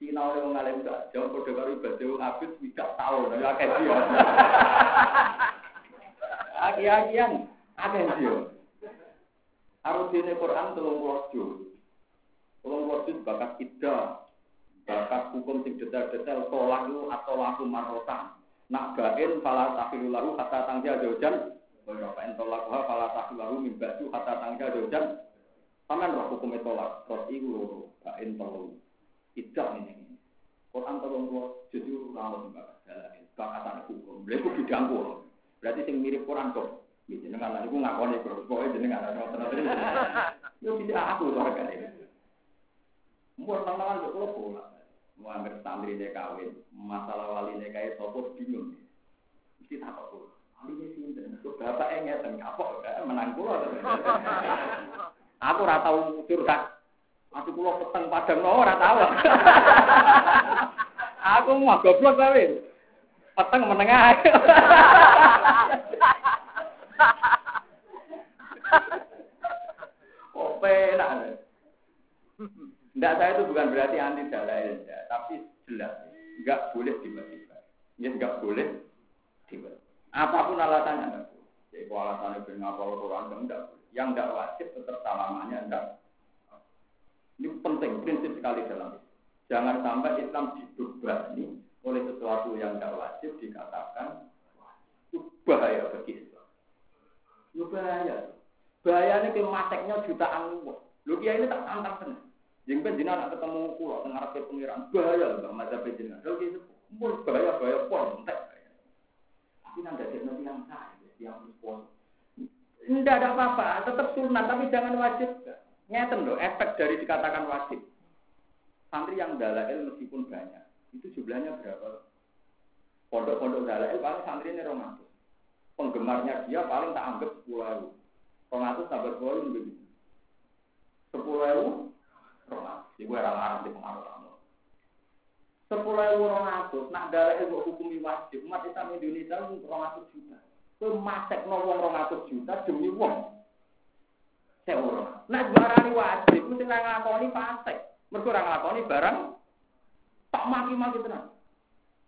Sinau yang mengalami gak jauh, kode karo ibadah ngabis, tidak tahu, tapi akeh dia. Aki-akian, akeh dia. Harus ini Quran telung puluh juz. Telung puluh juz bakat ida, bakat hukum sing detail-detail tolak itu atau laku marotan. Nak bain pala tafilu lahu kata tangja jaujan. Bapak entolak pala tafilu lahu mimba itu kata tangja jaujan. Taman roh hukum tolak. Terus itu loro. Bain tolong. Tidak ini. Quran tolong gua jujur rawat bakat jalan. Bakatan hukum. Beliau bidang gua. Berarti sing mirip Quran kok. Gitu, dengan aku ngakoni terus. Pokoknya jenengan ada ngotot. Yo bisa aku kan ini. Mbok tantangan kok kula ambil santri dia kawin, masalah wali dia kayak sopo bingung. Mesti tak kok. Wali dia sinten, kok bapak enggak dan kapok menang kula. Aku ora tau curhat. Aku kula peteng padang no ora tau. Aku mau goblok kawin. Peteng menengah. Kok penak. Tidak saya itu bukan berarti anti dalil, ya, tapi jelas nggak boleh tiba-tiba. Ya nggak boleh tiba. Apa pun alasannya nggak boleh. Jadi kalau alasannya benar kalau Quran enggak Yang nggak wajib tetap salamannya enggak. Ini penting prinsip sekali dalam. Jangan sampai Islam dibebani oleh sesuatu yang nggak wajib dikatakan itu bahaya bagi Islam. Itu bahaya. Bahayanya kemateknya jutaan uang. Lu ini tak tantang senang. Kan jinak nak ketemu pulau tengah ke pengiran bahaya lah masa penjinak. Kalau gitu, pun bahaya bahaya pun entek. Tapi nanti ada nanti yang sah, yang pun. Tidak ada apa-apa, tetap sunat tapi jangan wajib. Ngeten loh, efek dari dikatakan wajib. Santri yang dalail meskipun banyak, itu jumlahnya berapa? Pondok-pondok dalail paling santri ini romantis. Penggemarnya dia paling tak anggap sepuluh ribu. Romantis tambah sepuluh ribu. Sepuluh ribu, Ibu era larang di pengaruh kamu. Sepuluh ribu orang nak darah ibu hukumi wajib. Umat Islam Indonesia orang ratus juta. Kau masek wong orang juta demi wong. Saya orang. Nak barang wajib, mesti nggak ngakoni pasek. Mereka orang ngakoni barang tak maki-maki tenang.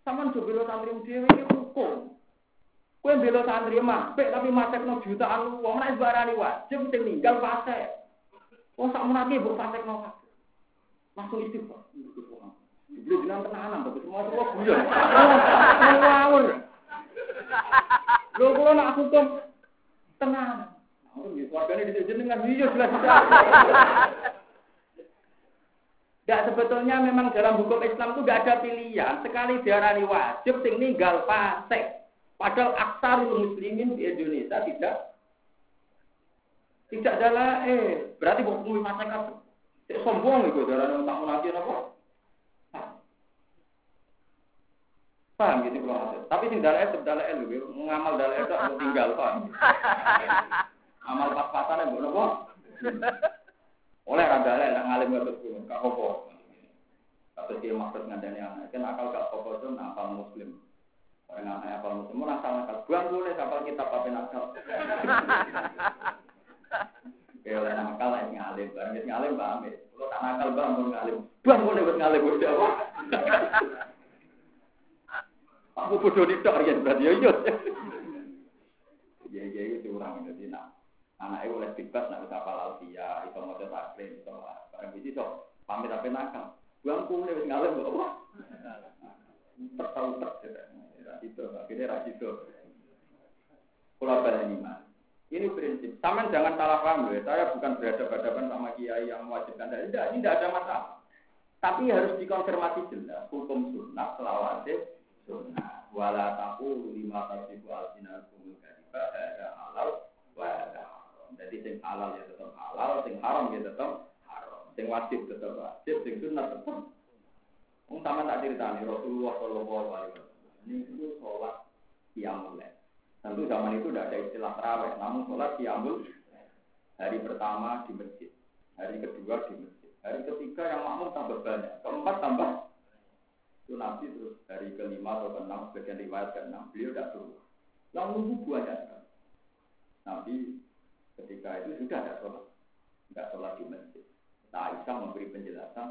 Sama coba santri dewi ini hukum. Kue bela santri mah, tapi masek no jutaan uang, nak barang wajib mesti ninggal pasek. Wong sak menake mbok pasek no langsung istighfar. Beliau bilang tenanan, tapi semua semua guyon. Ngawur. Lho kula nak hukum tenanan. Langsung gitu, warganya di jenengan iya jelas Tidak sebetulnya memang dalam hukum Islam itu tidak ada pilihan. Sekali diarani wajib, sing ninggal pasek. Padahal aksarul muslimin di Indonesia tidak tidak ada eh berarti bukan pasek apa? Cek sombong itu darah tak munafik apa? Paham gitu kalau Tapi sing dalil es dalil lho, ngamal dalil itu aku tinggal paham. Amal pas-pasan mbok napa? Oleh ra dalil nak ngalim kuwi, gak apa. Tapi dia maksud ngandani anak, kan akal gak apa itu nakal muslim. Orang anak akal muslim, orang salah nakal. Buang boleh kapal kitab apa nakal. Kayak oleh nakal yang ngalim, barang ngalim paham ya. Kalau tak nakal bang mau ngalim, bang mau lewat ngalim udah apa? Aku bodoh di tok ya berarti ya iya. Ya ya itu orang jadi nak anak itu oleh bebas nak bisa halal dia, itu mau coba klaim, itu barang itu so pamit apa nakal. Bang mau lewat ngalim apa? Tertahu ter, itu akhirnya rasito. Kalau balik lima. Ini prinsip. Taman jangan salah paham ya. Saya bukan berhadapan-hadapan sama kiai yang mewajibkan. Tidak, tidak ada masalah. Tapi harus dikonfirmasi jelas. Hukum sunnah selawase sunnah. Wala taku lima tasibu al-sinar kumul kadiba ada halal wa ada haram. Jadi sing halal ya tetap halal, sing haram ya tetap haram. Sing wajib tetap wajib, sing sunnah tetap. Wong sama tak ceritani Rasulullah Shallallahu Alaihi Wasallam. Ini itu sholat yang mulai. Tentu zaman itu tidak ada istilah terawih, namun sholat diambil hari pertama di masjid, hari kedua di masjid, hari ketiga yang makmum tambah banyak, keempat tambah itu nabi terus hari kelima atau keenam sebagian riwayat ke enam beliau tidak turun. Yang nunggu banyak sekali. Nabi ketika itu sudah ada sholat, tidak sholat di masjid. Nah Aisyah memberi penjelasan,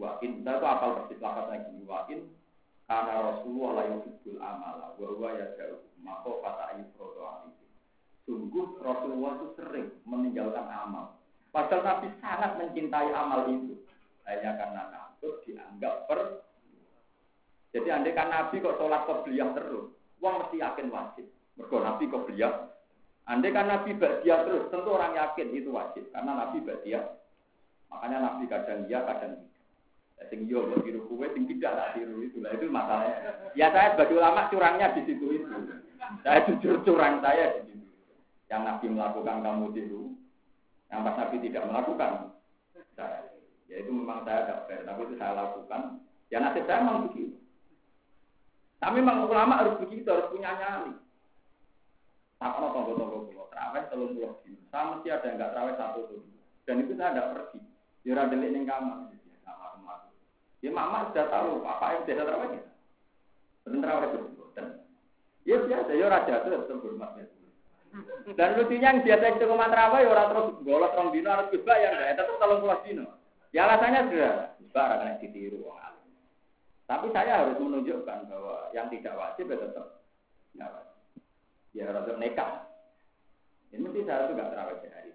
wain, saya itu apal persis lagi, wain karena Rasulullah yang yuhibbul amala bahwa ya jauh maka kata Ibrahim itu. Sungguh Rasulullah itu sering meninggalkan amal. Padahal Nabi sangat mencintai amal itu. Hanya karena takut dia enggak per. Jadi andai kan Nabi kok sholat beliau terus, uang mesti yakin wajib. Mergo Nabi beliau. Andai kan Nabi dia terus, tentu orang yakin itu wajib karena Nabi dia. Makanya Nabi kadang iya, kadang tidak. Sing yo buat tiru kue, sing tidak tak tiru itu lah itu masalahnya. Ya saya sebagai ulama curangnya di situ itu. Saya jujur curang saya di situ. Yang Nabi melakukan kamu tiru, yang pas Nabi tidak melakukan. Saya, ya itu memang saya agak fair, tapi itu saya lakukan. Ya nasib saya memang begitu. Tapi memang ulama harus begitu, harus punya nyali. Tak kalau tonggo-tonggo pulau terawih, telung pulau dino. Mesti ada yang nggak terawih satu tuh. Dan itu saya tidak pergi. Ya ada delik kamar. Ya mama sudah tahu apa yang biasa terawih ya. Benar terawih itu. Ya biasa, ya raja itu tetap hormat. Dan lucunya yang biasa itu ke mana terawih, ya orang terus golot rong dino harus juga yang enggak, tetap tolong pulas dino. Ya alasannya sudah, bara kena ditiru orang Tapi saya harus menunjukkan bahwa yang tidak wajib ya tetap ya wajib. Ya harus nekat. Ini mesti saya itu nggak terawih sehari.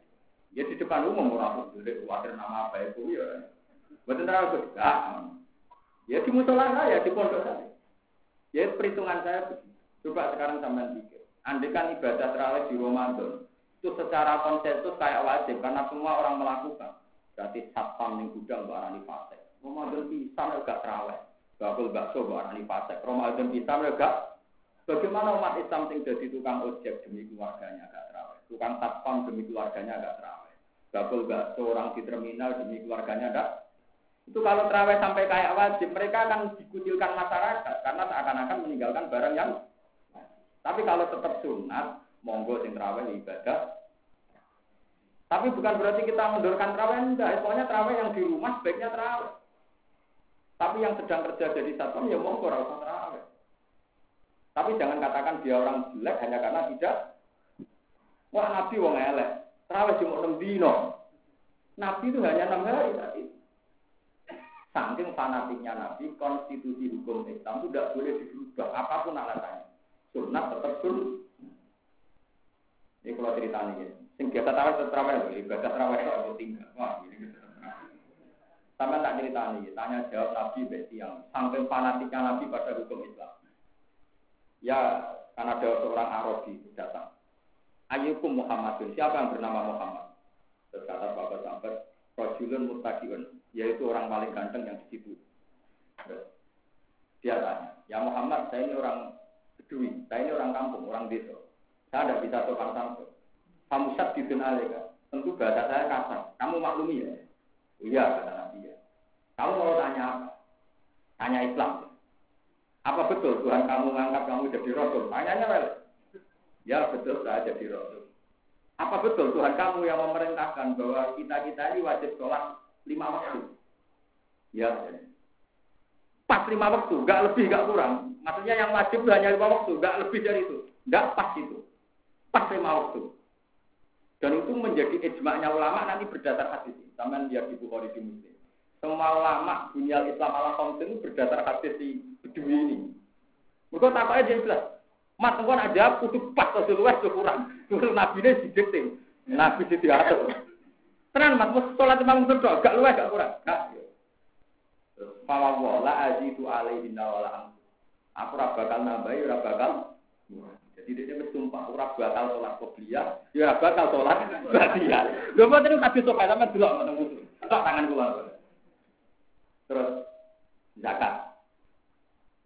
Ya di depan umum orang itu, khawatir nama apa itu ya. Bukan terawih ah, Ya di musola saya, di pondok saya. Ya perhitungan saya. Coba sekarang sampean pikir. Andai kan ibadah terawih di Ramadan, itu secara konsensus kayak wajib karena semua orang melakukan. Berarti satpam yang gudang barani fase. Ramadan pisang gak terawih. Bakul bakso barani fase. Ramadan pisang gak. Bagaimana umat Islam yang jadi tukang ojek demi keluarganya gak terawih. Tukang satpam demi keluarganya gak terawih. Bakul bakso orang di terminal demi keluarganya gak itu kalau terawih sampai kayak wajib, mereka akan dikucilkan masyarakat karena seakan-akan meninggalkan barang yang tapi kalau tetap sunat, monggo sing terawih ibadah. Tapi bukan berarti kita mendorkan terawih enggak, pokoknya terawih yang di rumah sebaiknya terawih. Tapi yang sedang kerja jadi satpam ya monggo ora usah terawih. Tapi jangan katakan dia orang jelek hanya karena tidak Wah Nabi wong elek. Terawih cuma 6 dino. Nabi itu hanya 6 hari tadi. Saking fanatiknya Nabi, konstitusi hukum Islam itu tidak boleh dirubah apa pun alasannya. Sunnah tetap. Ini kalau cerita ini, sing biasa tarawih tetap tarawih, ibadah tarawih itu aku tinggal. Wah, ini gitu. Sampai tak ini, tanya jawab Nabi besi yang saking fanatiknya Nabi pada hukum Islam. Ya, karena ada seorang Arabi datang. Ayyukum Muhammadun, siapa yang bernama Muhammad? Terus kata Bapak Sampai, Rajulun mutakiun, yaitu orang paling ganteng yang di situ. Dia tanya, ya Muhammad, saya ini orang Bedui, saya ini orang kampung, orang desa. Saya tidak bisa sopan santun. Kamu sat di alika. Tentu bahasa saya kasar. Kamu maklumi ya? Iya, kata Nabi ya. Kamu mau tanya apa? Tanya Islam. Apa betul Tuhan kamu mengangkat kamu jadi Rasul? Tanyanya well. Ya betul saya jadi Rasul. Apa betul Tuhan kamu yang memerintahkan bahwa kita-kita ini wajib sholat lima waktu? Ya. Pas lima waktu, gak lebih, gak kurang. Maksudnya yang wajib hanya lima waktu, gak lebih dari itu. Gak pas itu. Pas lima waktu. Dan itu menjadi ijma'nya ulama nanti berdasar hadis. Sama dia di Bukhari di Muslim. Semua ulama dunia Islam ala itu berdasar hadis di Bedui ini. Mereka takutnya dia jelas. Mat engko ada kudu pas atau luwes kurang. Terus nabi ini didikting. Nabi diatur. Tenan mat mus salat imam sedok gak luwes gak kurang. Gak. Terus fa wa la azidu alaihi wala Aku ora bakal nambahi ora bakal jadi dia mesti sumpah ora bakal sholat qobliyah, ya bakal sholat ba'diyah. Lho mboten tadi sok sampean delok musuh. Tok tangan kula. Terus zakat.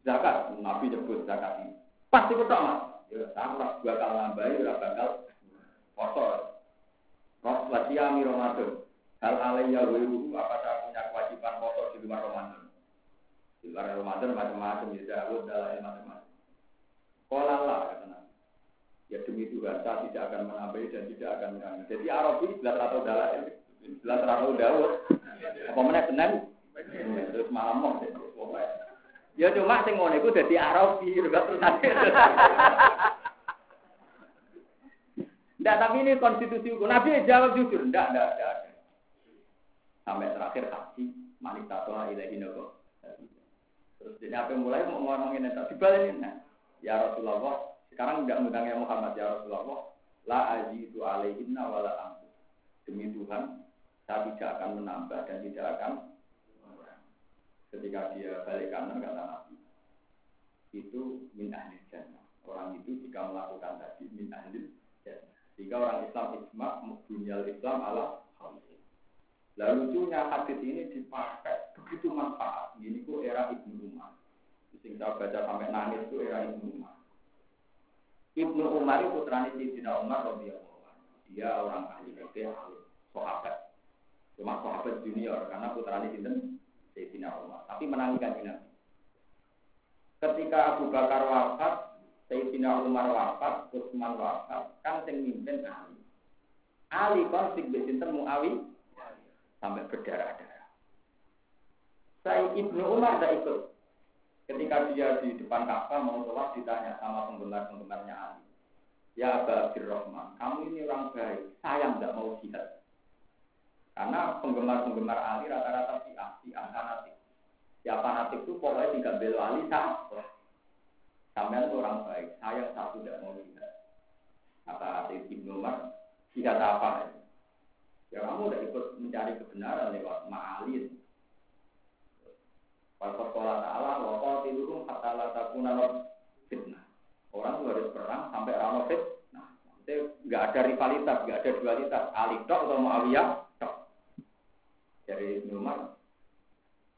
Zakat, Nabi nyebut zakat ini. Pasti betul mas. Ya, aku bakal nambahi, ora bakal foto. Ros lasiami Ramadan. Hal alaiya wiru, apakah punya kewajiban foto di luar Ramadan? Di luar Ramadan macam-macam, ya Dawud, dalam macam-macam. Kolala, kata Nabi. Ya demi Tuhan, saya tidak akan menambahi dan tidak akan mengurangi. Jadi Arabi, belas ratu dalam, belas ratu Dawud. Apa mana Senin? Terus malam mau, Ya cuma sing ngono iku dadi Arabi, terus Ndak, tapi ini konstitusi hukum. Nabi jawab jujur, ndak, ndak, ndak. Sampai terakhir haji, malik tatwa ilahi nago. Terus jadi apa yang mulai mau ngomongin itu, dibalikin. Nah, ya Rasulullah, sekarang tidak mengundang ya Muhammad ya Rasulullah. La azidu alaihinna wala amtu. Demi Tuhan, saya tidak akan menambah dan tidak akan ketika dia balik kanan kata Nabi itu min ahli jannah. Orang itu jika melakukan tadi min ahli Sehingga orang Islam ijma dunia Islam ala Lalu lucunya hadis ini dipakai begitu manfaat. Ini kok era Ibnu Umar. Sing saya baca sampai nangis itu era Ibnu Umar. Ibnu Umar itu putranya Sayyidina Umar radhiyallahu Dia orang ahli fikih, ahli sahabat. Cuma sahabat junior karena putranya sinten Sayyidina Umar. Tapi menangikan Nabi. Ketika Abu Bakar wafat, Sayyidina Umar wafat, Utsman wafat, kan sing mimpin Ali. Ali konflik sinten Muawiyah sampai berdarah-darah. Saya Ibnu Umar tidak ikut. Ketika dia di depan Ka'bah mau sholat ditanya sama penggemar-penggemarnya Ali. Ya Aba Abdurrahman, kamu ini orang baik, saya tidak mau jihad. Karena penggemar-penggemar Ali rata-rata si si fanatik. Ya fanatik itu pokoknya tidak bela Ali sah. Sampai itu orang baik, saya satu tidak mau jihad. Kata Ibnu Umar, jihad apa? Ya kamu udah ikut mencari kebenaran lewat ma'alin. Waktu sekolah ta'ala, waktu tidur kata la takuna fitnah. Orang tuh harus perang sampai rano fitnah. Itu nggak ada rivalitas, nggak ada dualitas. Ali tok atau Muawiyah tok. Dari Umar,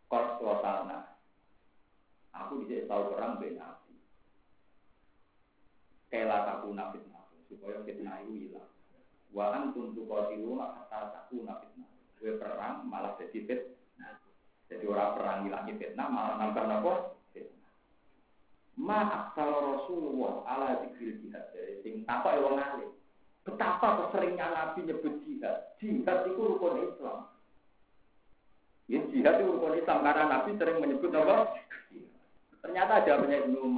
kos suasana. Aku bisa tahu perang ben nabi. Kela takuna fitnah supaya fitnah itu hilang. Wa antum tuqatiluna hatta takuna fitnah. Kowe perang malah jadi fitnah. Jadi orang perang ngilangi fitnah malah nambah napa? Fitnah. Ma aksal Rasulullah ala dzikril jihad. Jadi sing takok wong alim. Betapa keseringnya Nabi nyebut jihad. Jihad itu rukun Islam. Ya jihad itu rukun Islam karena Nabi sering menyebut apa? Ternyata ada banyak Ibnu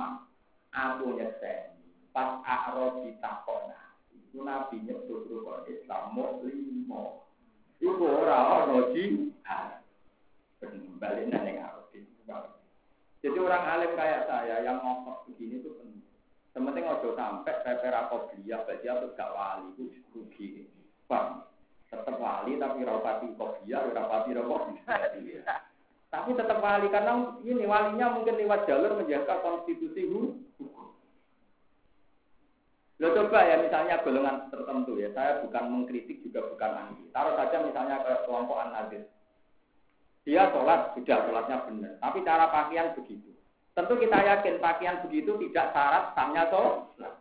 Aku nyeseni. Pas A'rab ditakona. Itu Nabi nyebut rukun Islam muslimo. Itu orang ono jihad. Balik neng Arab Jadi orang alim kayak saya yang ngomong begini itu penting. Sementing ojo sampai pepera kopiah berarti aku gak wali itu rugi. Bang, tetap wali tapi rapati kopiah, rapati rokok. Tapi tetap wali karena ini walinya mungkin lewat jalur menjaga konstitusi hukum. Lo coba ya misalnya golongan tertentu ya, saya bukan mengkritik juga bukan anti. Taruh saja misalnya ke kelompok an-nazir. Dia sholat, sudah sholatnya benar. Tapi cara pakaian begitu. Tentu kita yakin pakaian begitu tidak syarat sahnya sholat.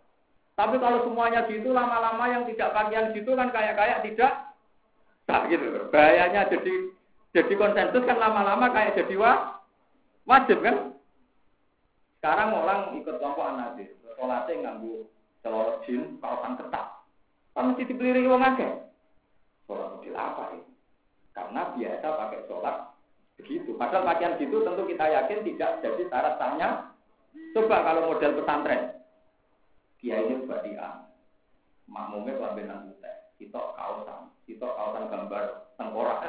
Tapi kalau semuanya gitu, lama-lama yang tidak pakaian gitu kan kayak-kayak tidak sah gitu. Bahayanya jadi jadi konsensus kan lama-lama kayak jadi wah, wajib kan? Sekarang orang ikut kelompok an-nazir. Sholatnya nganggu Selorot jin, kawasan ketat. Kan mesti dibeli wong akeh. Sholat model apa ini? Karena biasa pakai sholat begitu. Padahal pakaian gitu tentu kita yakin tidak jadi syarat sahnya. Coba kalau model pesantren. Dia ini badian. Makmumnya kelambinan putih. Kita kawasan. Kita kawasan gambar tengkorak.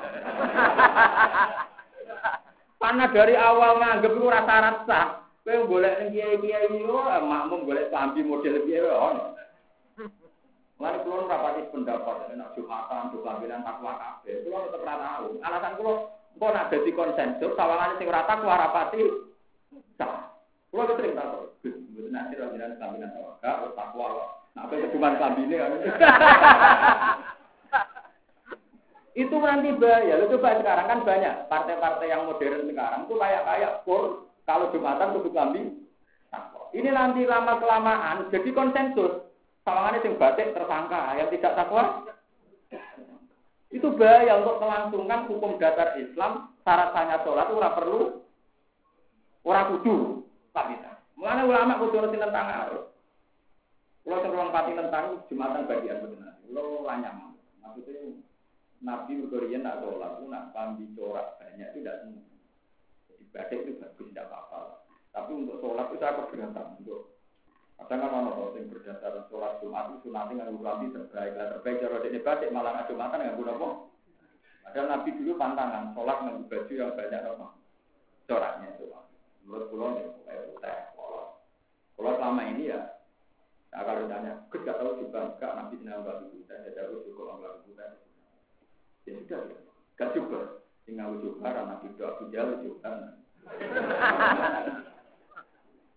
Karena dari awal nganggep itu rasa-rasa. Kowe golek ning kiai-kiai yo makmum golek sambi model piye wae ono. Lan kula rapati pendapat nek Jumatan, Jumatan takwa kabeh. Kula tetep ora tahu. Alasan kula engko nak dadi konsensus sawangane sing ora takwa rapati sah. Kula sering takut. Mboten nek sira jenengan sambinan takwa, takwa kok. Nah, apa cuma sambine kan. itu nanti bahaya. Lu coba sekarang kan banyak partai-partai yang modern sekarang tuh kayak kayak kur kalau Jumatan kudu kambing. Ini nanti lama kelamaan jadi konsensus. Sawangannya sing batik tersangka, yang tidak takwa itu bahaya untuk melangsungkan hukum dasar Islam syarat sahnya sholat ora perlu ora kudu tapi Mengenai ulama kudu ngerti tentang arus. Kalau teruang pati tentang jumatan bagian benar. Kalau lanyam. Maksudnya Nabi Bukorian nak sholat, nak pambi corak banyak itu tidak semua. Batik itu bagus, tidak apa-apa. Tapi untuk sholat itu saya keberatan. Untuk kadang kan orang yang berdasar sholat Jumat itu sunatnya nggak lambi terbaik. Lah terbaik cara ini batik malah nggak Jumatan nggak guna apa. Padahal Nabi dulu pantangan sholat dengan baju yang banyak apa. Coraknya itu. Menurut pulau ya, kayak putih. Kalau selama ini ya, nah kalau ditanya, gue gak tahu juga enggak Nabi senang baju putih, ya jauh cukup baju putih. Ya sudah ya, gak. Tinggal juga, Nabi doa Abu Jahal juga.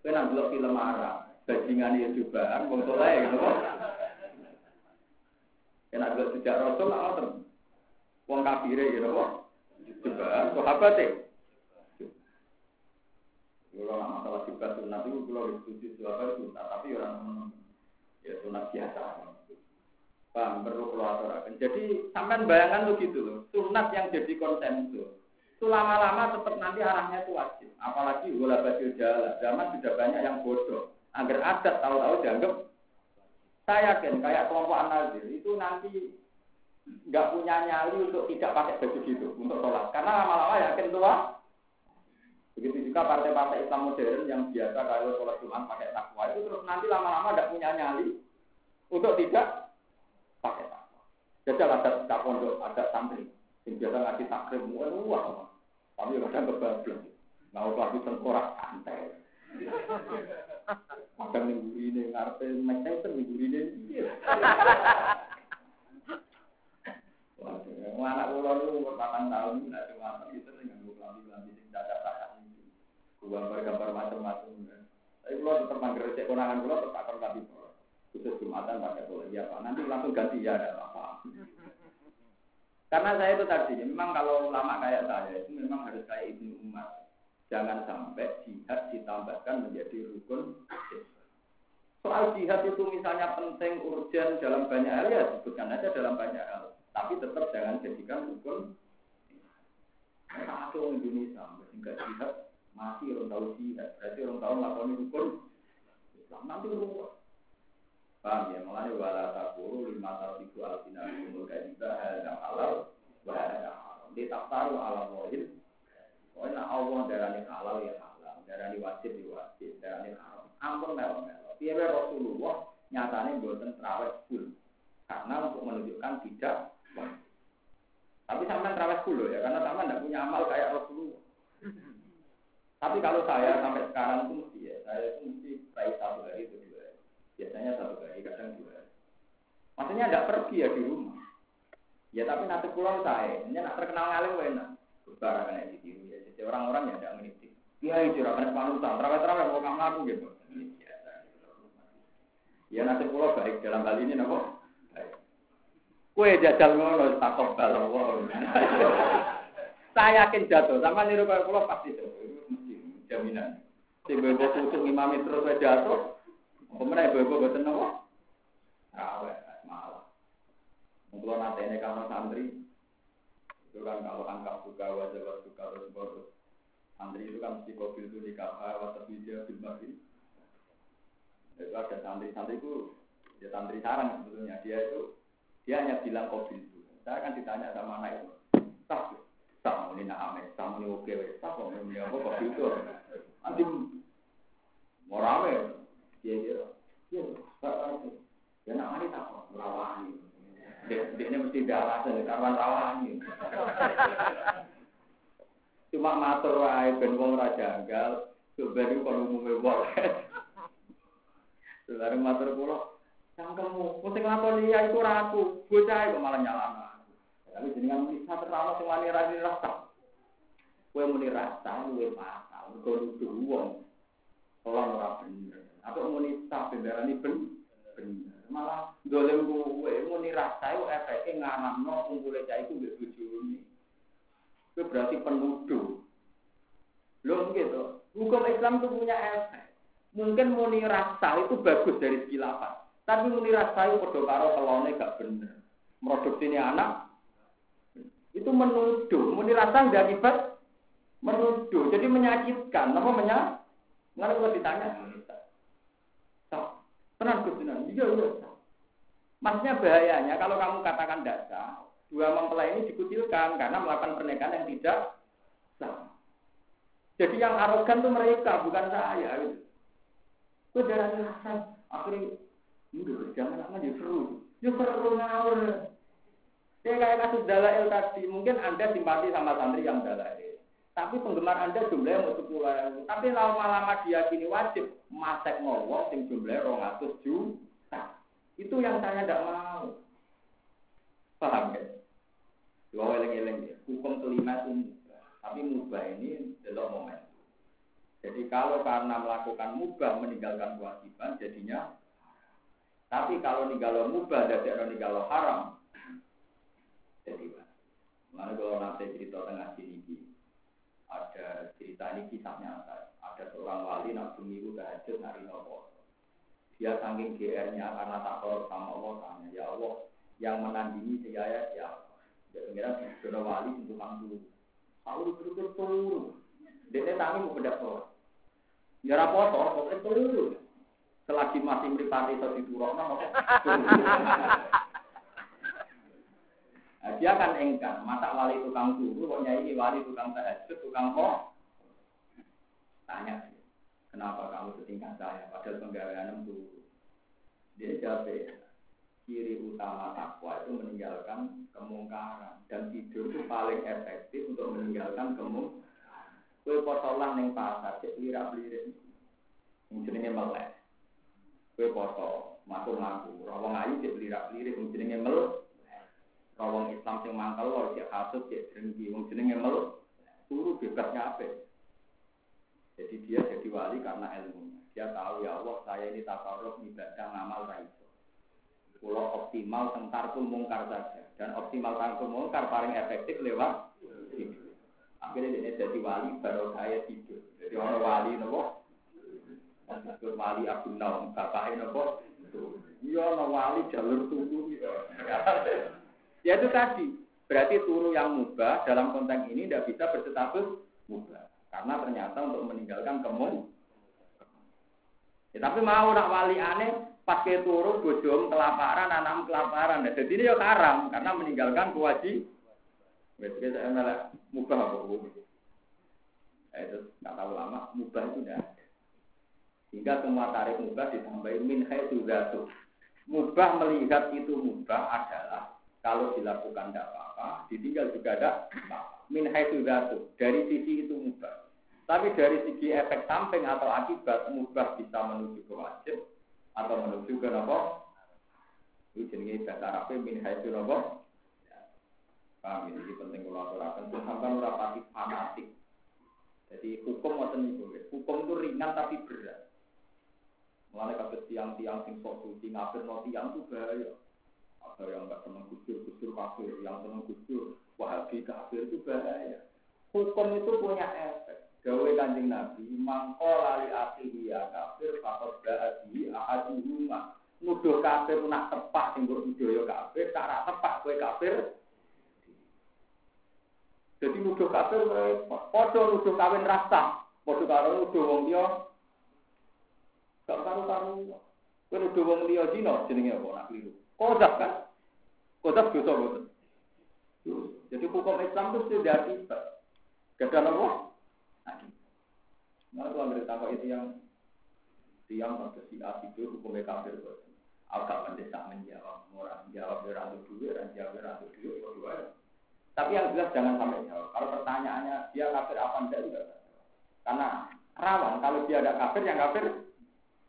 Kowe nak delok film Arab, bajingan ya cobaan wong soleh gitu kok. Kena delok sejak Rasul nak ngoten. Wong kafire gitu kok. Cobaan sahabat e. Kalau nggak masalah juga sunat itu kalau setuju sahabat sunat, tapi orang ya sunat biasa. Paham perlu keluar Jadi sampai bayangan tuh gitu loh. Sunat yang jadi konsensus itu lama-lama tetap nanti arahnya itu wajib. Apalagi gula baju jalan. Zaman sudah banyak yang bodoh. Agar adat tahu-tahu dianggap. Saya yakin kayak kelompok anazir itu nanti nggak punya nyali untuk tidak pakai baju gitu untuk sholat. Karena lama-lama yakin tua. Begitu juga partai-partai Islam modern yang biasa kalau sholat Jumat pakai takwa itu terus nanti lama-lama tidak punya nyali untuk tidak pakai takwa. Jajal ada pondok, ada santri. Yang biasa ngaji takrim, wah, tapi kadang kebablas. Mau lagi tengkorak santai. Kadang minggu ini ngarepe Manchester minggu ini. Waduh, anak kula niku umur 8 tahun tidak cuma itu dengan kelambi-kelambi sing dadak tahan itu. Gambar-gambar macam-macam. Tapi kula tetap manggil cek konangan kula tetap akan kami khusus Jumatan pakai ya Pak. Nanti langsung ganti ya ada apa-apa. Karena saya itu tadi, memang kalau ulama kayak saya itu memang harus kayak Ibnu Umar. Jangan sampai jihad ditambahkan menjadi rukun Soal jihad itu misalnya penting, urgen dalam banyak hal ya sebutkan aja dalam banyak hal. Tapi tetap jangan jadikan rukun. Orang Indonesia, enggak jihad, masih orang tahu jihad. Berarti orang tahu melakukan rukun. Nanti ruwet. Paham ya? Mulanya wala takuru lima tasiku alfina umur kadiba hadam halal wa hadam haram. Dia tak tahu alam wahid. Pokoknya Allah darani halal ya halal, darani wajib ya wajib, darani haram. Ampun melo-melo. Biar Rasulullah nyatanya buatan terawih full. Karena untuk menunjukkan tidak wajib. Tapi sama terawih full ya, karena sama tidak punya amal kayak Rasulullah. Tapi kalau saya sampai sekarang itu mesti ya, saya itu mesti raih satu hari itu Biasanya satu hari, kadang dua hari. Maksudnya tidak pergi ya di rumah. Ya tapi nanti pulang saya, ini nak terkenal ngalim enak. Barang kena ditiru ya. Jadi orang-orang ya tidak meniti. Ya itu rakan panutan, terawih-terawih mau kamu aku gitu. Ya nanti pulau baik dalam hal ini nopo. Kue jajal ngono takut balong Saya yakin jatuh, sama niru kalau pulau pasti jatuh. Mesti jaminan. Bebo kusuk imami terus jatuh, Pemenang ibu-ibu boten nopo? Raweh, malah. Mungkin nanti ini kamu santri, itu kan kalau angka buka wajah wajah buka terus baru. Santri itu kan mesti kopi itu kapal, wajah dia di mari. Itu ada santri-santri itu, dia santri sarang sebetulnya. Dia itu, dia hanya bilang kopi itu. Saya akan ditanya sama anak itu, tak, tak mau ini nak tak mau oke, tak mau ini apa kopi itu. Nanti mau rame, Iya iya. Iya, Ya nak mari tak rawani. Dia mesti alasan karuan rawani. Cuma matur wae ben wong ora janggal, sebenarnya kalau umume boleh. Saudara matur kula, cangkemmu, mesti nglakoni ya iku ora aku, bocah kok malah nyalahno. Tapi jenengan bisa terlalu sing wani ra rasa. Kowe muni rasa luwe pasal, kok nuduh wong. Ora bener. Atau muni sah bendarani ben bener. Malah dolem kowe muni itu efeknya ngaramno kumpule cah iku mbek bojone. Itu berarti penuduh. Loh gitu. Hukum Islam itu punya efek. Mungkin muni rasa itu bagus dari segi lapan. Tapi muni rasa itu padha karo kelone gak bener. Produksi anak itu menuduh. Muni rasa nggak akibat menuduh. Jadi menyakitkan. Apa menyakitkan? Nggak ditanya, Tenang Gus Iya, iya. Maksudnya bahayanya kalau kamu katakan dasar, dua mempelai ini dikucilkan karena melakukan pernikahan yang tidak sah. Jadi yang arogan itu mereka, bukan saya. Kau darah Hasan, akhirnya, enggak, jangan apa ya seru. Ya seru ngawur. Ya kayak kasus dalail tadi, mungkin Anda simpati sama santri yang dalail. Tapi penggemar Anda jumlahnya mau sepuluh ribu. Tapi lama-lama diyakini wajib masek ngowok sing jumlahnya rongatus juta. Itu yang saya tidak mau. Paham ya? Dua eleng-eleng ya. Hukum kelima itu mubah. Tapi mubah ini adalah momen. Jadi kalau karena melakukan mubah meninggalkan kewajiban jadinya tapi kalau ninggalo mubah dari ninggalo haram jadi Mana kalau nanti cerita tengah sini ada cerita ini kisah nyata. Ada seorang wali nak itu tahajud nopo. Dia saking GR-nya karena tak korup sama Allah tanya, ya Allah yang menandingi saya ya siapa? Dia pengira sudah wali untuk dulu. Aku terus turun. Dia tangi mau bedak sholat. Ya rapoto, kok turun. Selagi masih meripati itu diturunkan, Nah, dia kan engkar, masa wali tukang turu, kok nyai wali tukang tahajud, tukang kok? Tanya kenapa kamu setingkat saya, padahal penggawean turu. Dia jawab, ciri utama takwa itu meninggalkan kemungkaran dan tidur itu paling efektif untuk meninggalkan kemungkaran. Kue potolan yang pasar, cek lirak lirik, jenenge melek. Kue foto, masuk ngaku, rawang ayu cek lirak lirik, jenenge melek. Rawang Islam sing mangkal lho cek hasud cek drengki wong jenenge melu turu bebasnya apa? Jadi dia jadi wali karena ilmunya. Dia tahu ya Allah saya ini takarruf ibadah ngamal raiso. Pulau optimal tengkarku mungkar saja dan optimal tengkarku mungkar paling efektif lewat. Akhirnya dia jadi wali baru saya tidur. Jadi orang wali nopo. Disebut wali Abu Naum, bapaknya nopo. Iya, wali jalur tunggu. Ya itu tadi. Berarti turu yang mubah dalam konteks ini tidak bisa berstatus mubah. Karena ternyata untuk meninggalkan kemung. Ya, tapi mau nak wali aneh ke turu bojom kelaparan, anak kelaparan. Nah, jadi ini ya karam karena meninggalkan kewajiban. Wes saya malah mubah apa? Eh, itu nggak tahu lama mubah itu dah. Hingga semua tarif mubah ditambahin min haitsu Mubah melihat itu mubah adalah kalau dilakukan tidak apa-apa, ditinggal juga ada min haitsu Dari sisi itu mubah. Tapi dari segi efek samping atau akibat mubah bisa menuju ke wajib atau menuju ke apa? Itu jenenge bahasa Arab min haitsu apa? Paham ini penting kalau aturakan. Sampai ora pati fanatik. Jadi hukum ngoten niku. Hukum itu ringan tapi berat. Mulane kabeh tiang-tiang sing sok suci ngafirno tiang itu bahaya. Ada yang nggak senang gusur, gusur kafir, yang senang gusur, wahabi kafir itu bahaya. Hukum itu punya efek. Gawe kanjeng Nabi, mangko lali akhihi ya kafir, fakot ba'adi ahaduhuma. Nuduh kafir nak tepak, sing nuduh ya kafir, cara tepak kue kafir. Jadi nuduh kafir, podo nuduh kawin rasa, podo karo nuduh wong dia, gak karu-karu. Kue nuduh wong dia dino, jenenge apa, nak keliru. Kodaf kan? Kodaf dosa boten. Jadi hukum Islam itu sudah kita. Gada nopo? Nah, kalau berita kok itu yang tiang atau si itu hukumnya kafir boten. Agak mendesak menjawab, orang jawab beradu dulu, orang jawab beradu dulu, dua Tapi yang jelas jangan sampai jawab. Kalau pertanyaannya dia kafir apa enggak juga. Karena rawan kalau dia ada kafir yang kafir,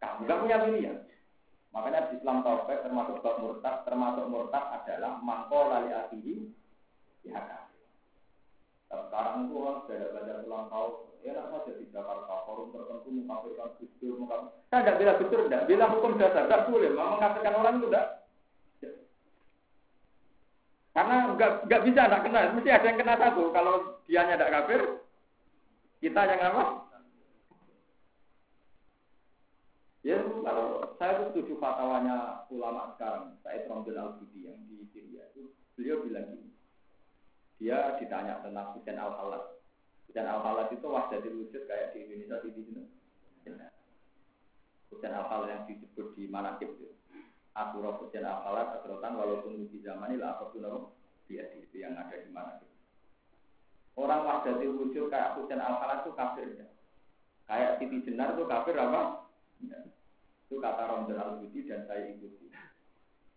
kamu nggak punya pilihan. Makanya di Islam Taufik termasuk bab murtad, termasuk murtad adalah mangko lali akhihi ya kan. Sekarang itu kan sudah banyak ulang tahun, ya nak saja di Jakarta forum tertentu mengkafirkan gusdur, mengkafirkan. Saya tidak bilang gusdur, tidak bilang hukum dasar, tidak boleh. Mengkafirkan orang itu tidak. Karena nggak nggak bisa tidak kena, mesti ada yang kena satu. Kalau dia tidak kafir, kita yang apa? Ya, kalau saya itu setuju fatwanya ulama sekarang, Said Ramdul Al-Budi yang di Syria itu, beliau bilang gini. Dia ditanya tentang Husain Al-Halat. Husain Al-Halat itu wajah wujud kayak di Indonesia di sini. Husain Al-Halat yang disebut di Manakib itu. Asurah Husain Al-Halat, Asrotan, walaupun di zaman ini lah, apa pun dia itu yang ada di Manakib. Orang wajah wujud kayak Husain Al-Halat itu kafir. Ya. Kayak Siti Jenar itu kafir apa? Itu kata Ramdan al-Budi dan saya ikuti.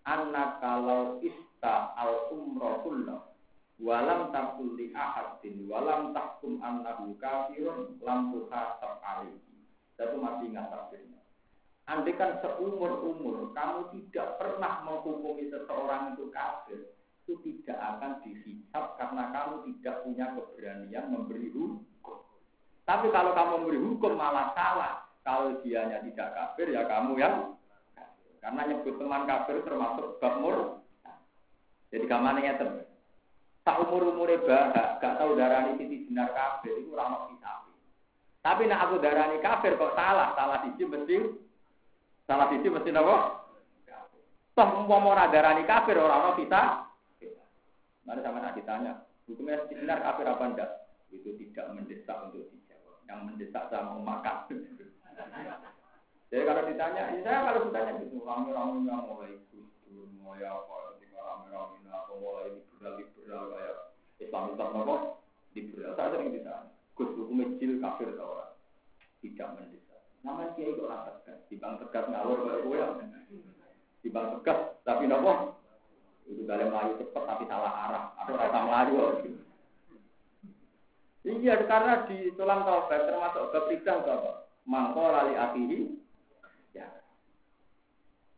Anak kalau ista al umrohullah walam takul li ahadin walam takum annahu kafirun lam tuhasab alaihi. Satu masih ingat tafsirnya. Andai kan seumur-umur kamu tidak pernah menghukumi seseorang itu kafir, itu tidak akan dihisap karena kamu tidak punya keberanian memberi hukum. Tapi kalau kamu memberi hukum malah salah. Kalau dianya tidak kafir ya kamu yang Karena nyebut teman kafir termasuk bab. Jadi kamarnya ngeten. Tak umur umure bahak, gak tahu darah ini sisi benar kafir itu ramah kita. Tapi nak aku darah ini kafir kok salah, salah sisi mesti salah sisi mesti apa? Toh umpama ora darani kafir ora ono kita. Mari sama nak ditanya, hukumnya benar kafir apa enggak? Itu tidak mendesak untuk dijawab. Yang mendesak saya mau makan. Jadi kalau ditanya, ya saya kalau ditanya gitu, rame-ramenya mulai gusdur, mulai apa, ketika rame-ramenya apa, mulai liberal-liberal kayak Islam Islam apa, liberal. Saya sering ditanya, Gus hukum jil kafir atau orang? Tidak mendesak. Nama dia itu orang tegas, di bang tegas ngawur kayak gue di bang tegas, tapi nopo itu dalam melayu cepat tapi salah arah, atau rasa melayu. Iya, karena di tulang taubat termasuk bab apa? Mangko lali akhihi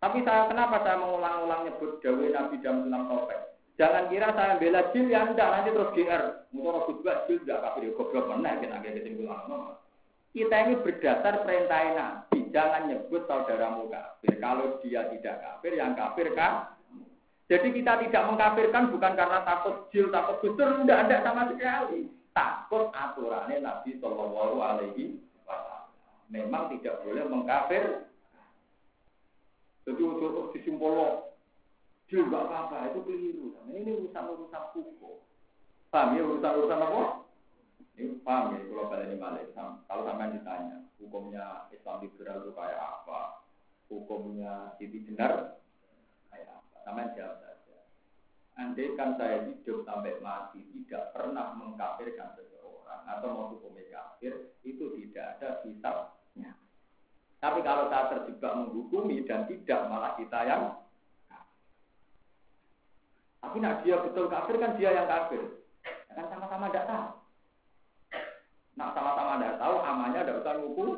tapi saya kenapa saya mengulang-ulang nyebut Dawe Nabi dalam sulam topek? Jangan kira saya bela jil yang enggak nanti terus GR. Mungkin aku juga jil enggak kafir ya goblok mana kita agak kesimpulan. Kita ini berdasar perintah Nabi. Jangan nyebut saudaramu kafir. Kalau dia tidak kafir, yang kafir kan? Jadi kita tidak mengkafirkan bukan karena takut jil, takut gusur, tidak ada sama sekali. Takut aturannya Nabi Shallallahu Alaihi Wasallam. Memang tidak boleh mengkafir jadi untuk disimpul lo, dia nggak apa-apa, itu keliru. Nah, ini urusan-urusan hukum. Paham ya urusan-urusan apa? Ini paham ya kalau kalian ini balik. Kalau sampai ditanya, hukumnya Islam liberal itu kayak apa? Hukumnya Siti Jenar kayak apa? Sampai jawab saja. Andai kan saya hidup sampai mati tidak pernah mengkafirkan seseorang atau mau hukumnya kafir, itu tidak ada kitabnya. Tapi kalau saya terjebak menghukumi dan tidak malah kita yang tapi nak dia betul kafir kan dia yang kafir. Ya kan sama-sama tidak tahu. Nak sama-sama tidak tahu amannya tidak usah hukum.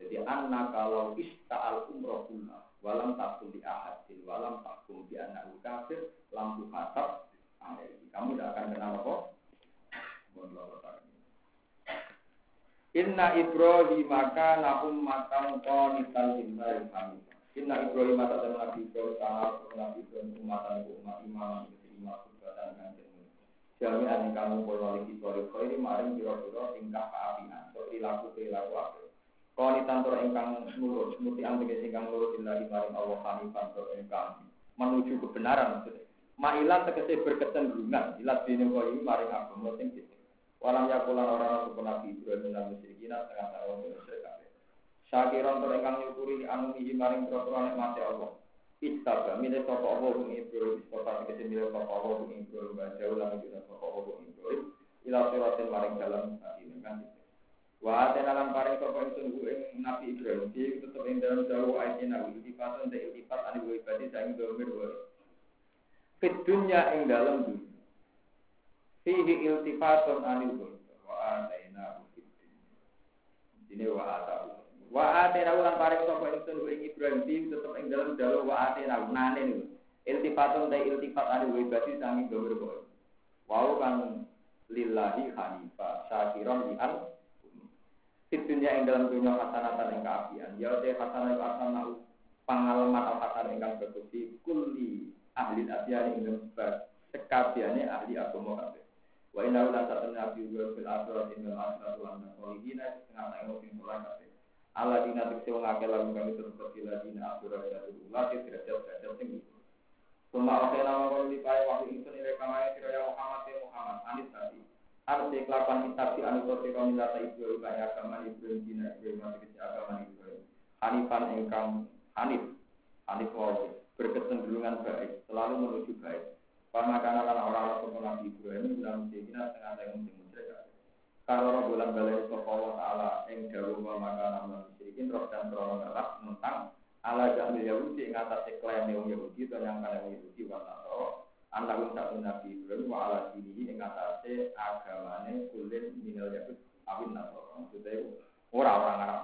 Jadi anak kalau ista'al umrohullah walam takul di ahadin walam takul di anak kafir lampu hasab kamu tidak akan kenal apa? Inna Ibrahim maka naum matang qanitan lillahi hamid. Inna Ibrahim teman Nabi Ibrahim sangat Nabi Ibrahim umatan umat imam imam kubatan kanjeng. Jami ane kamu pola lagi sore khairi maring biro-biro tingkah keapian. So perilaku perilaku apa? Qanitan tur ingkang nurut, muti antege ingkang nurut lillahi maring Allah hanifan tur ingkang menuju kebenaran maksudnya. Ma'ilan tegese berkecenderungan ilat dene koi maring agama sing Walam yakulan orang orang Nabi Ibrahim dan musyrikin setengah tahun musyrik kabeh. Syakiran to ingkang nyukuri anu mihi maring nikmate Allah. Ittaba mile sapa Allah ing Ibrahim istofa tegese mile sapa Allah ing Ibrahim jauh lan mile sapa Allah ing Ibrahim ila maring dalam hati dengan Wa atena lan paring sapa ingsun ing Nabi Ibrahim iki tetep ing dalam jauh ayat nabi dipatun te iltifat anu ibadi saing domir. Fit dunya ing dunya fihi iltifatun anil ghaibi wa ataina ini wa atahu. Wa ataina ulang paring sapa ingsun ing Ibrahim tetep ing dalem dalu wa ataina nane iltifatun ta iltifat anil ghaibi sangi gambar kok wau kan lillahi hanifa syakiran lihan Fitunya ing dalam dunia hasanatan yang keapian. Ya te hasanah hasanah pengalaman atau hasanah ingkang berbukti kulli ahli asyari ing dalam sekabiane ahli agama kabeh Wa inna la satun nabi wa fil akhirat min al-akhirat wa min al-qalidina setengah tak emosi mulai kabeh. Allah dina tekse wong akeh lalu kami terus bila dina akhirat jatuh ulah derajat derajat tinggi. Suma oke nama kau dipakai waktu itu nilai kamaya kira ya Muhammad ya Muhammad anis tadi. Harus dikelakukan kitab di anu kote kau milata ibu kaya agama Ibrahim dina Ibrahim masih kecil agama Ibrahim. Hanifan engkang Hanif Hanif wau berkecenderungan baik selalu menuju baik. Karena karena kan orang-orang Nabi Ibrahim bilang musyrikin setengah saya musyrik musyrik. Kalau bulan balai Allah Taala yang jauh maka nama musyrikin roh dan terlalu galak tentang ala jahil Yahudi yang atas klaim yang Yahudi dan yang kalian Yahudi wa Nasoro anak satu Nabi Ibrahim wa ala dini yang atas agamanya kulit minal Yahudi awin Nasoro maksudnya orang-orang Arab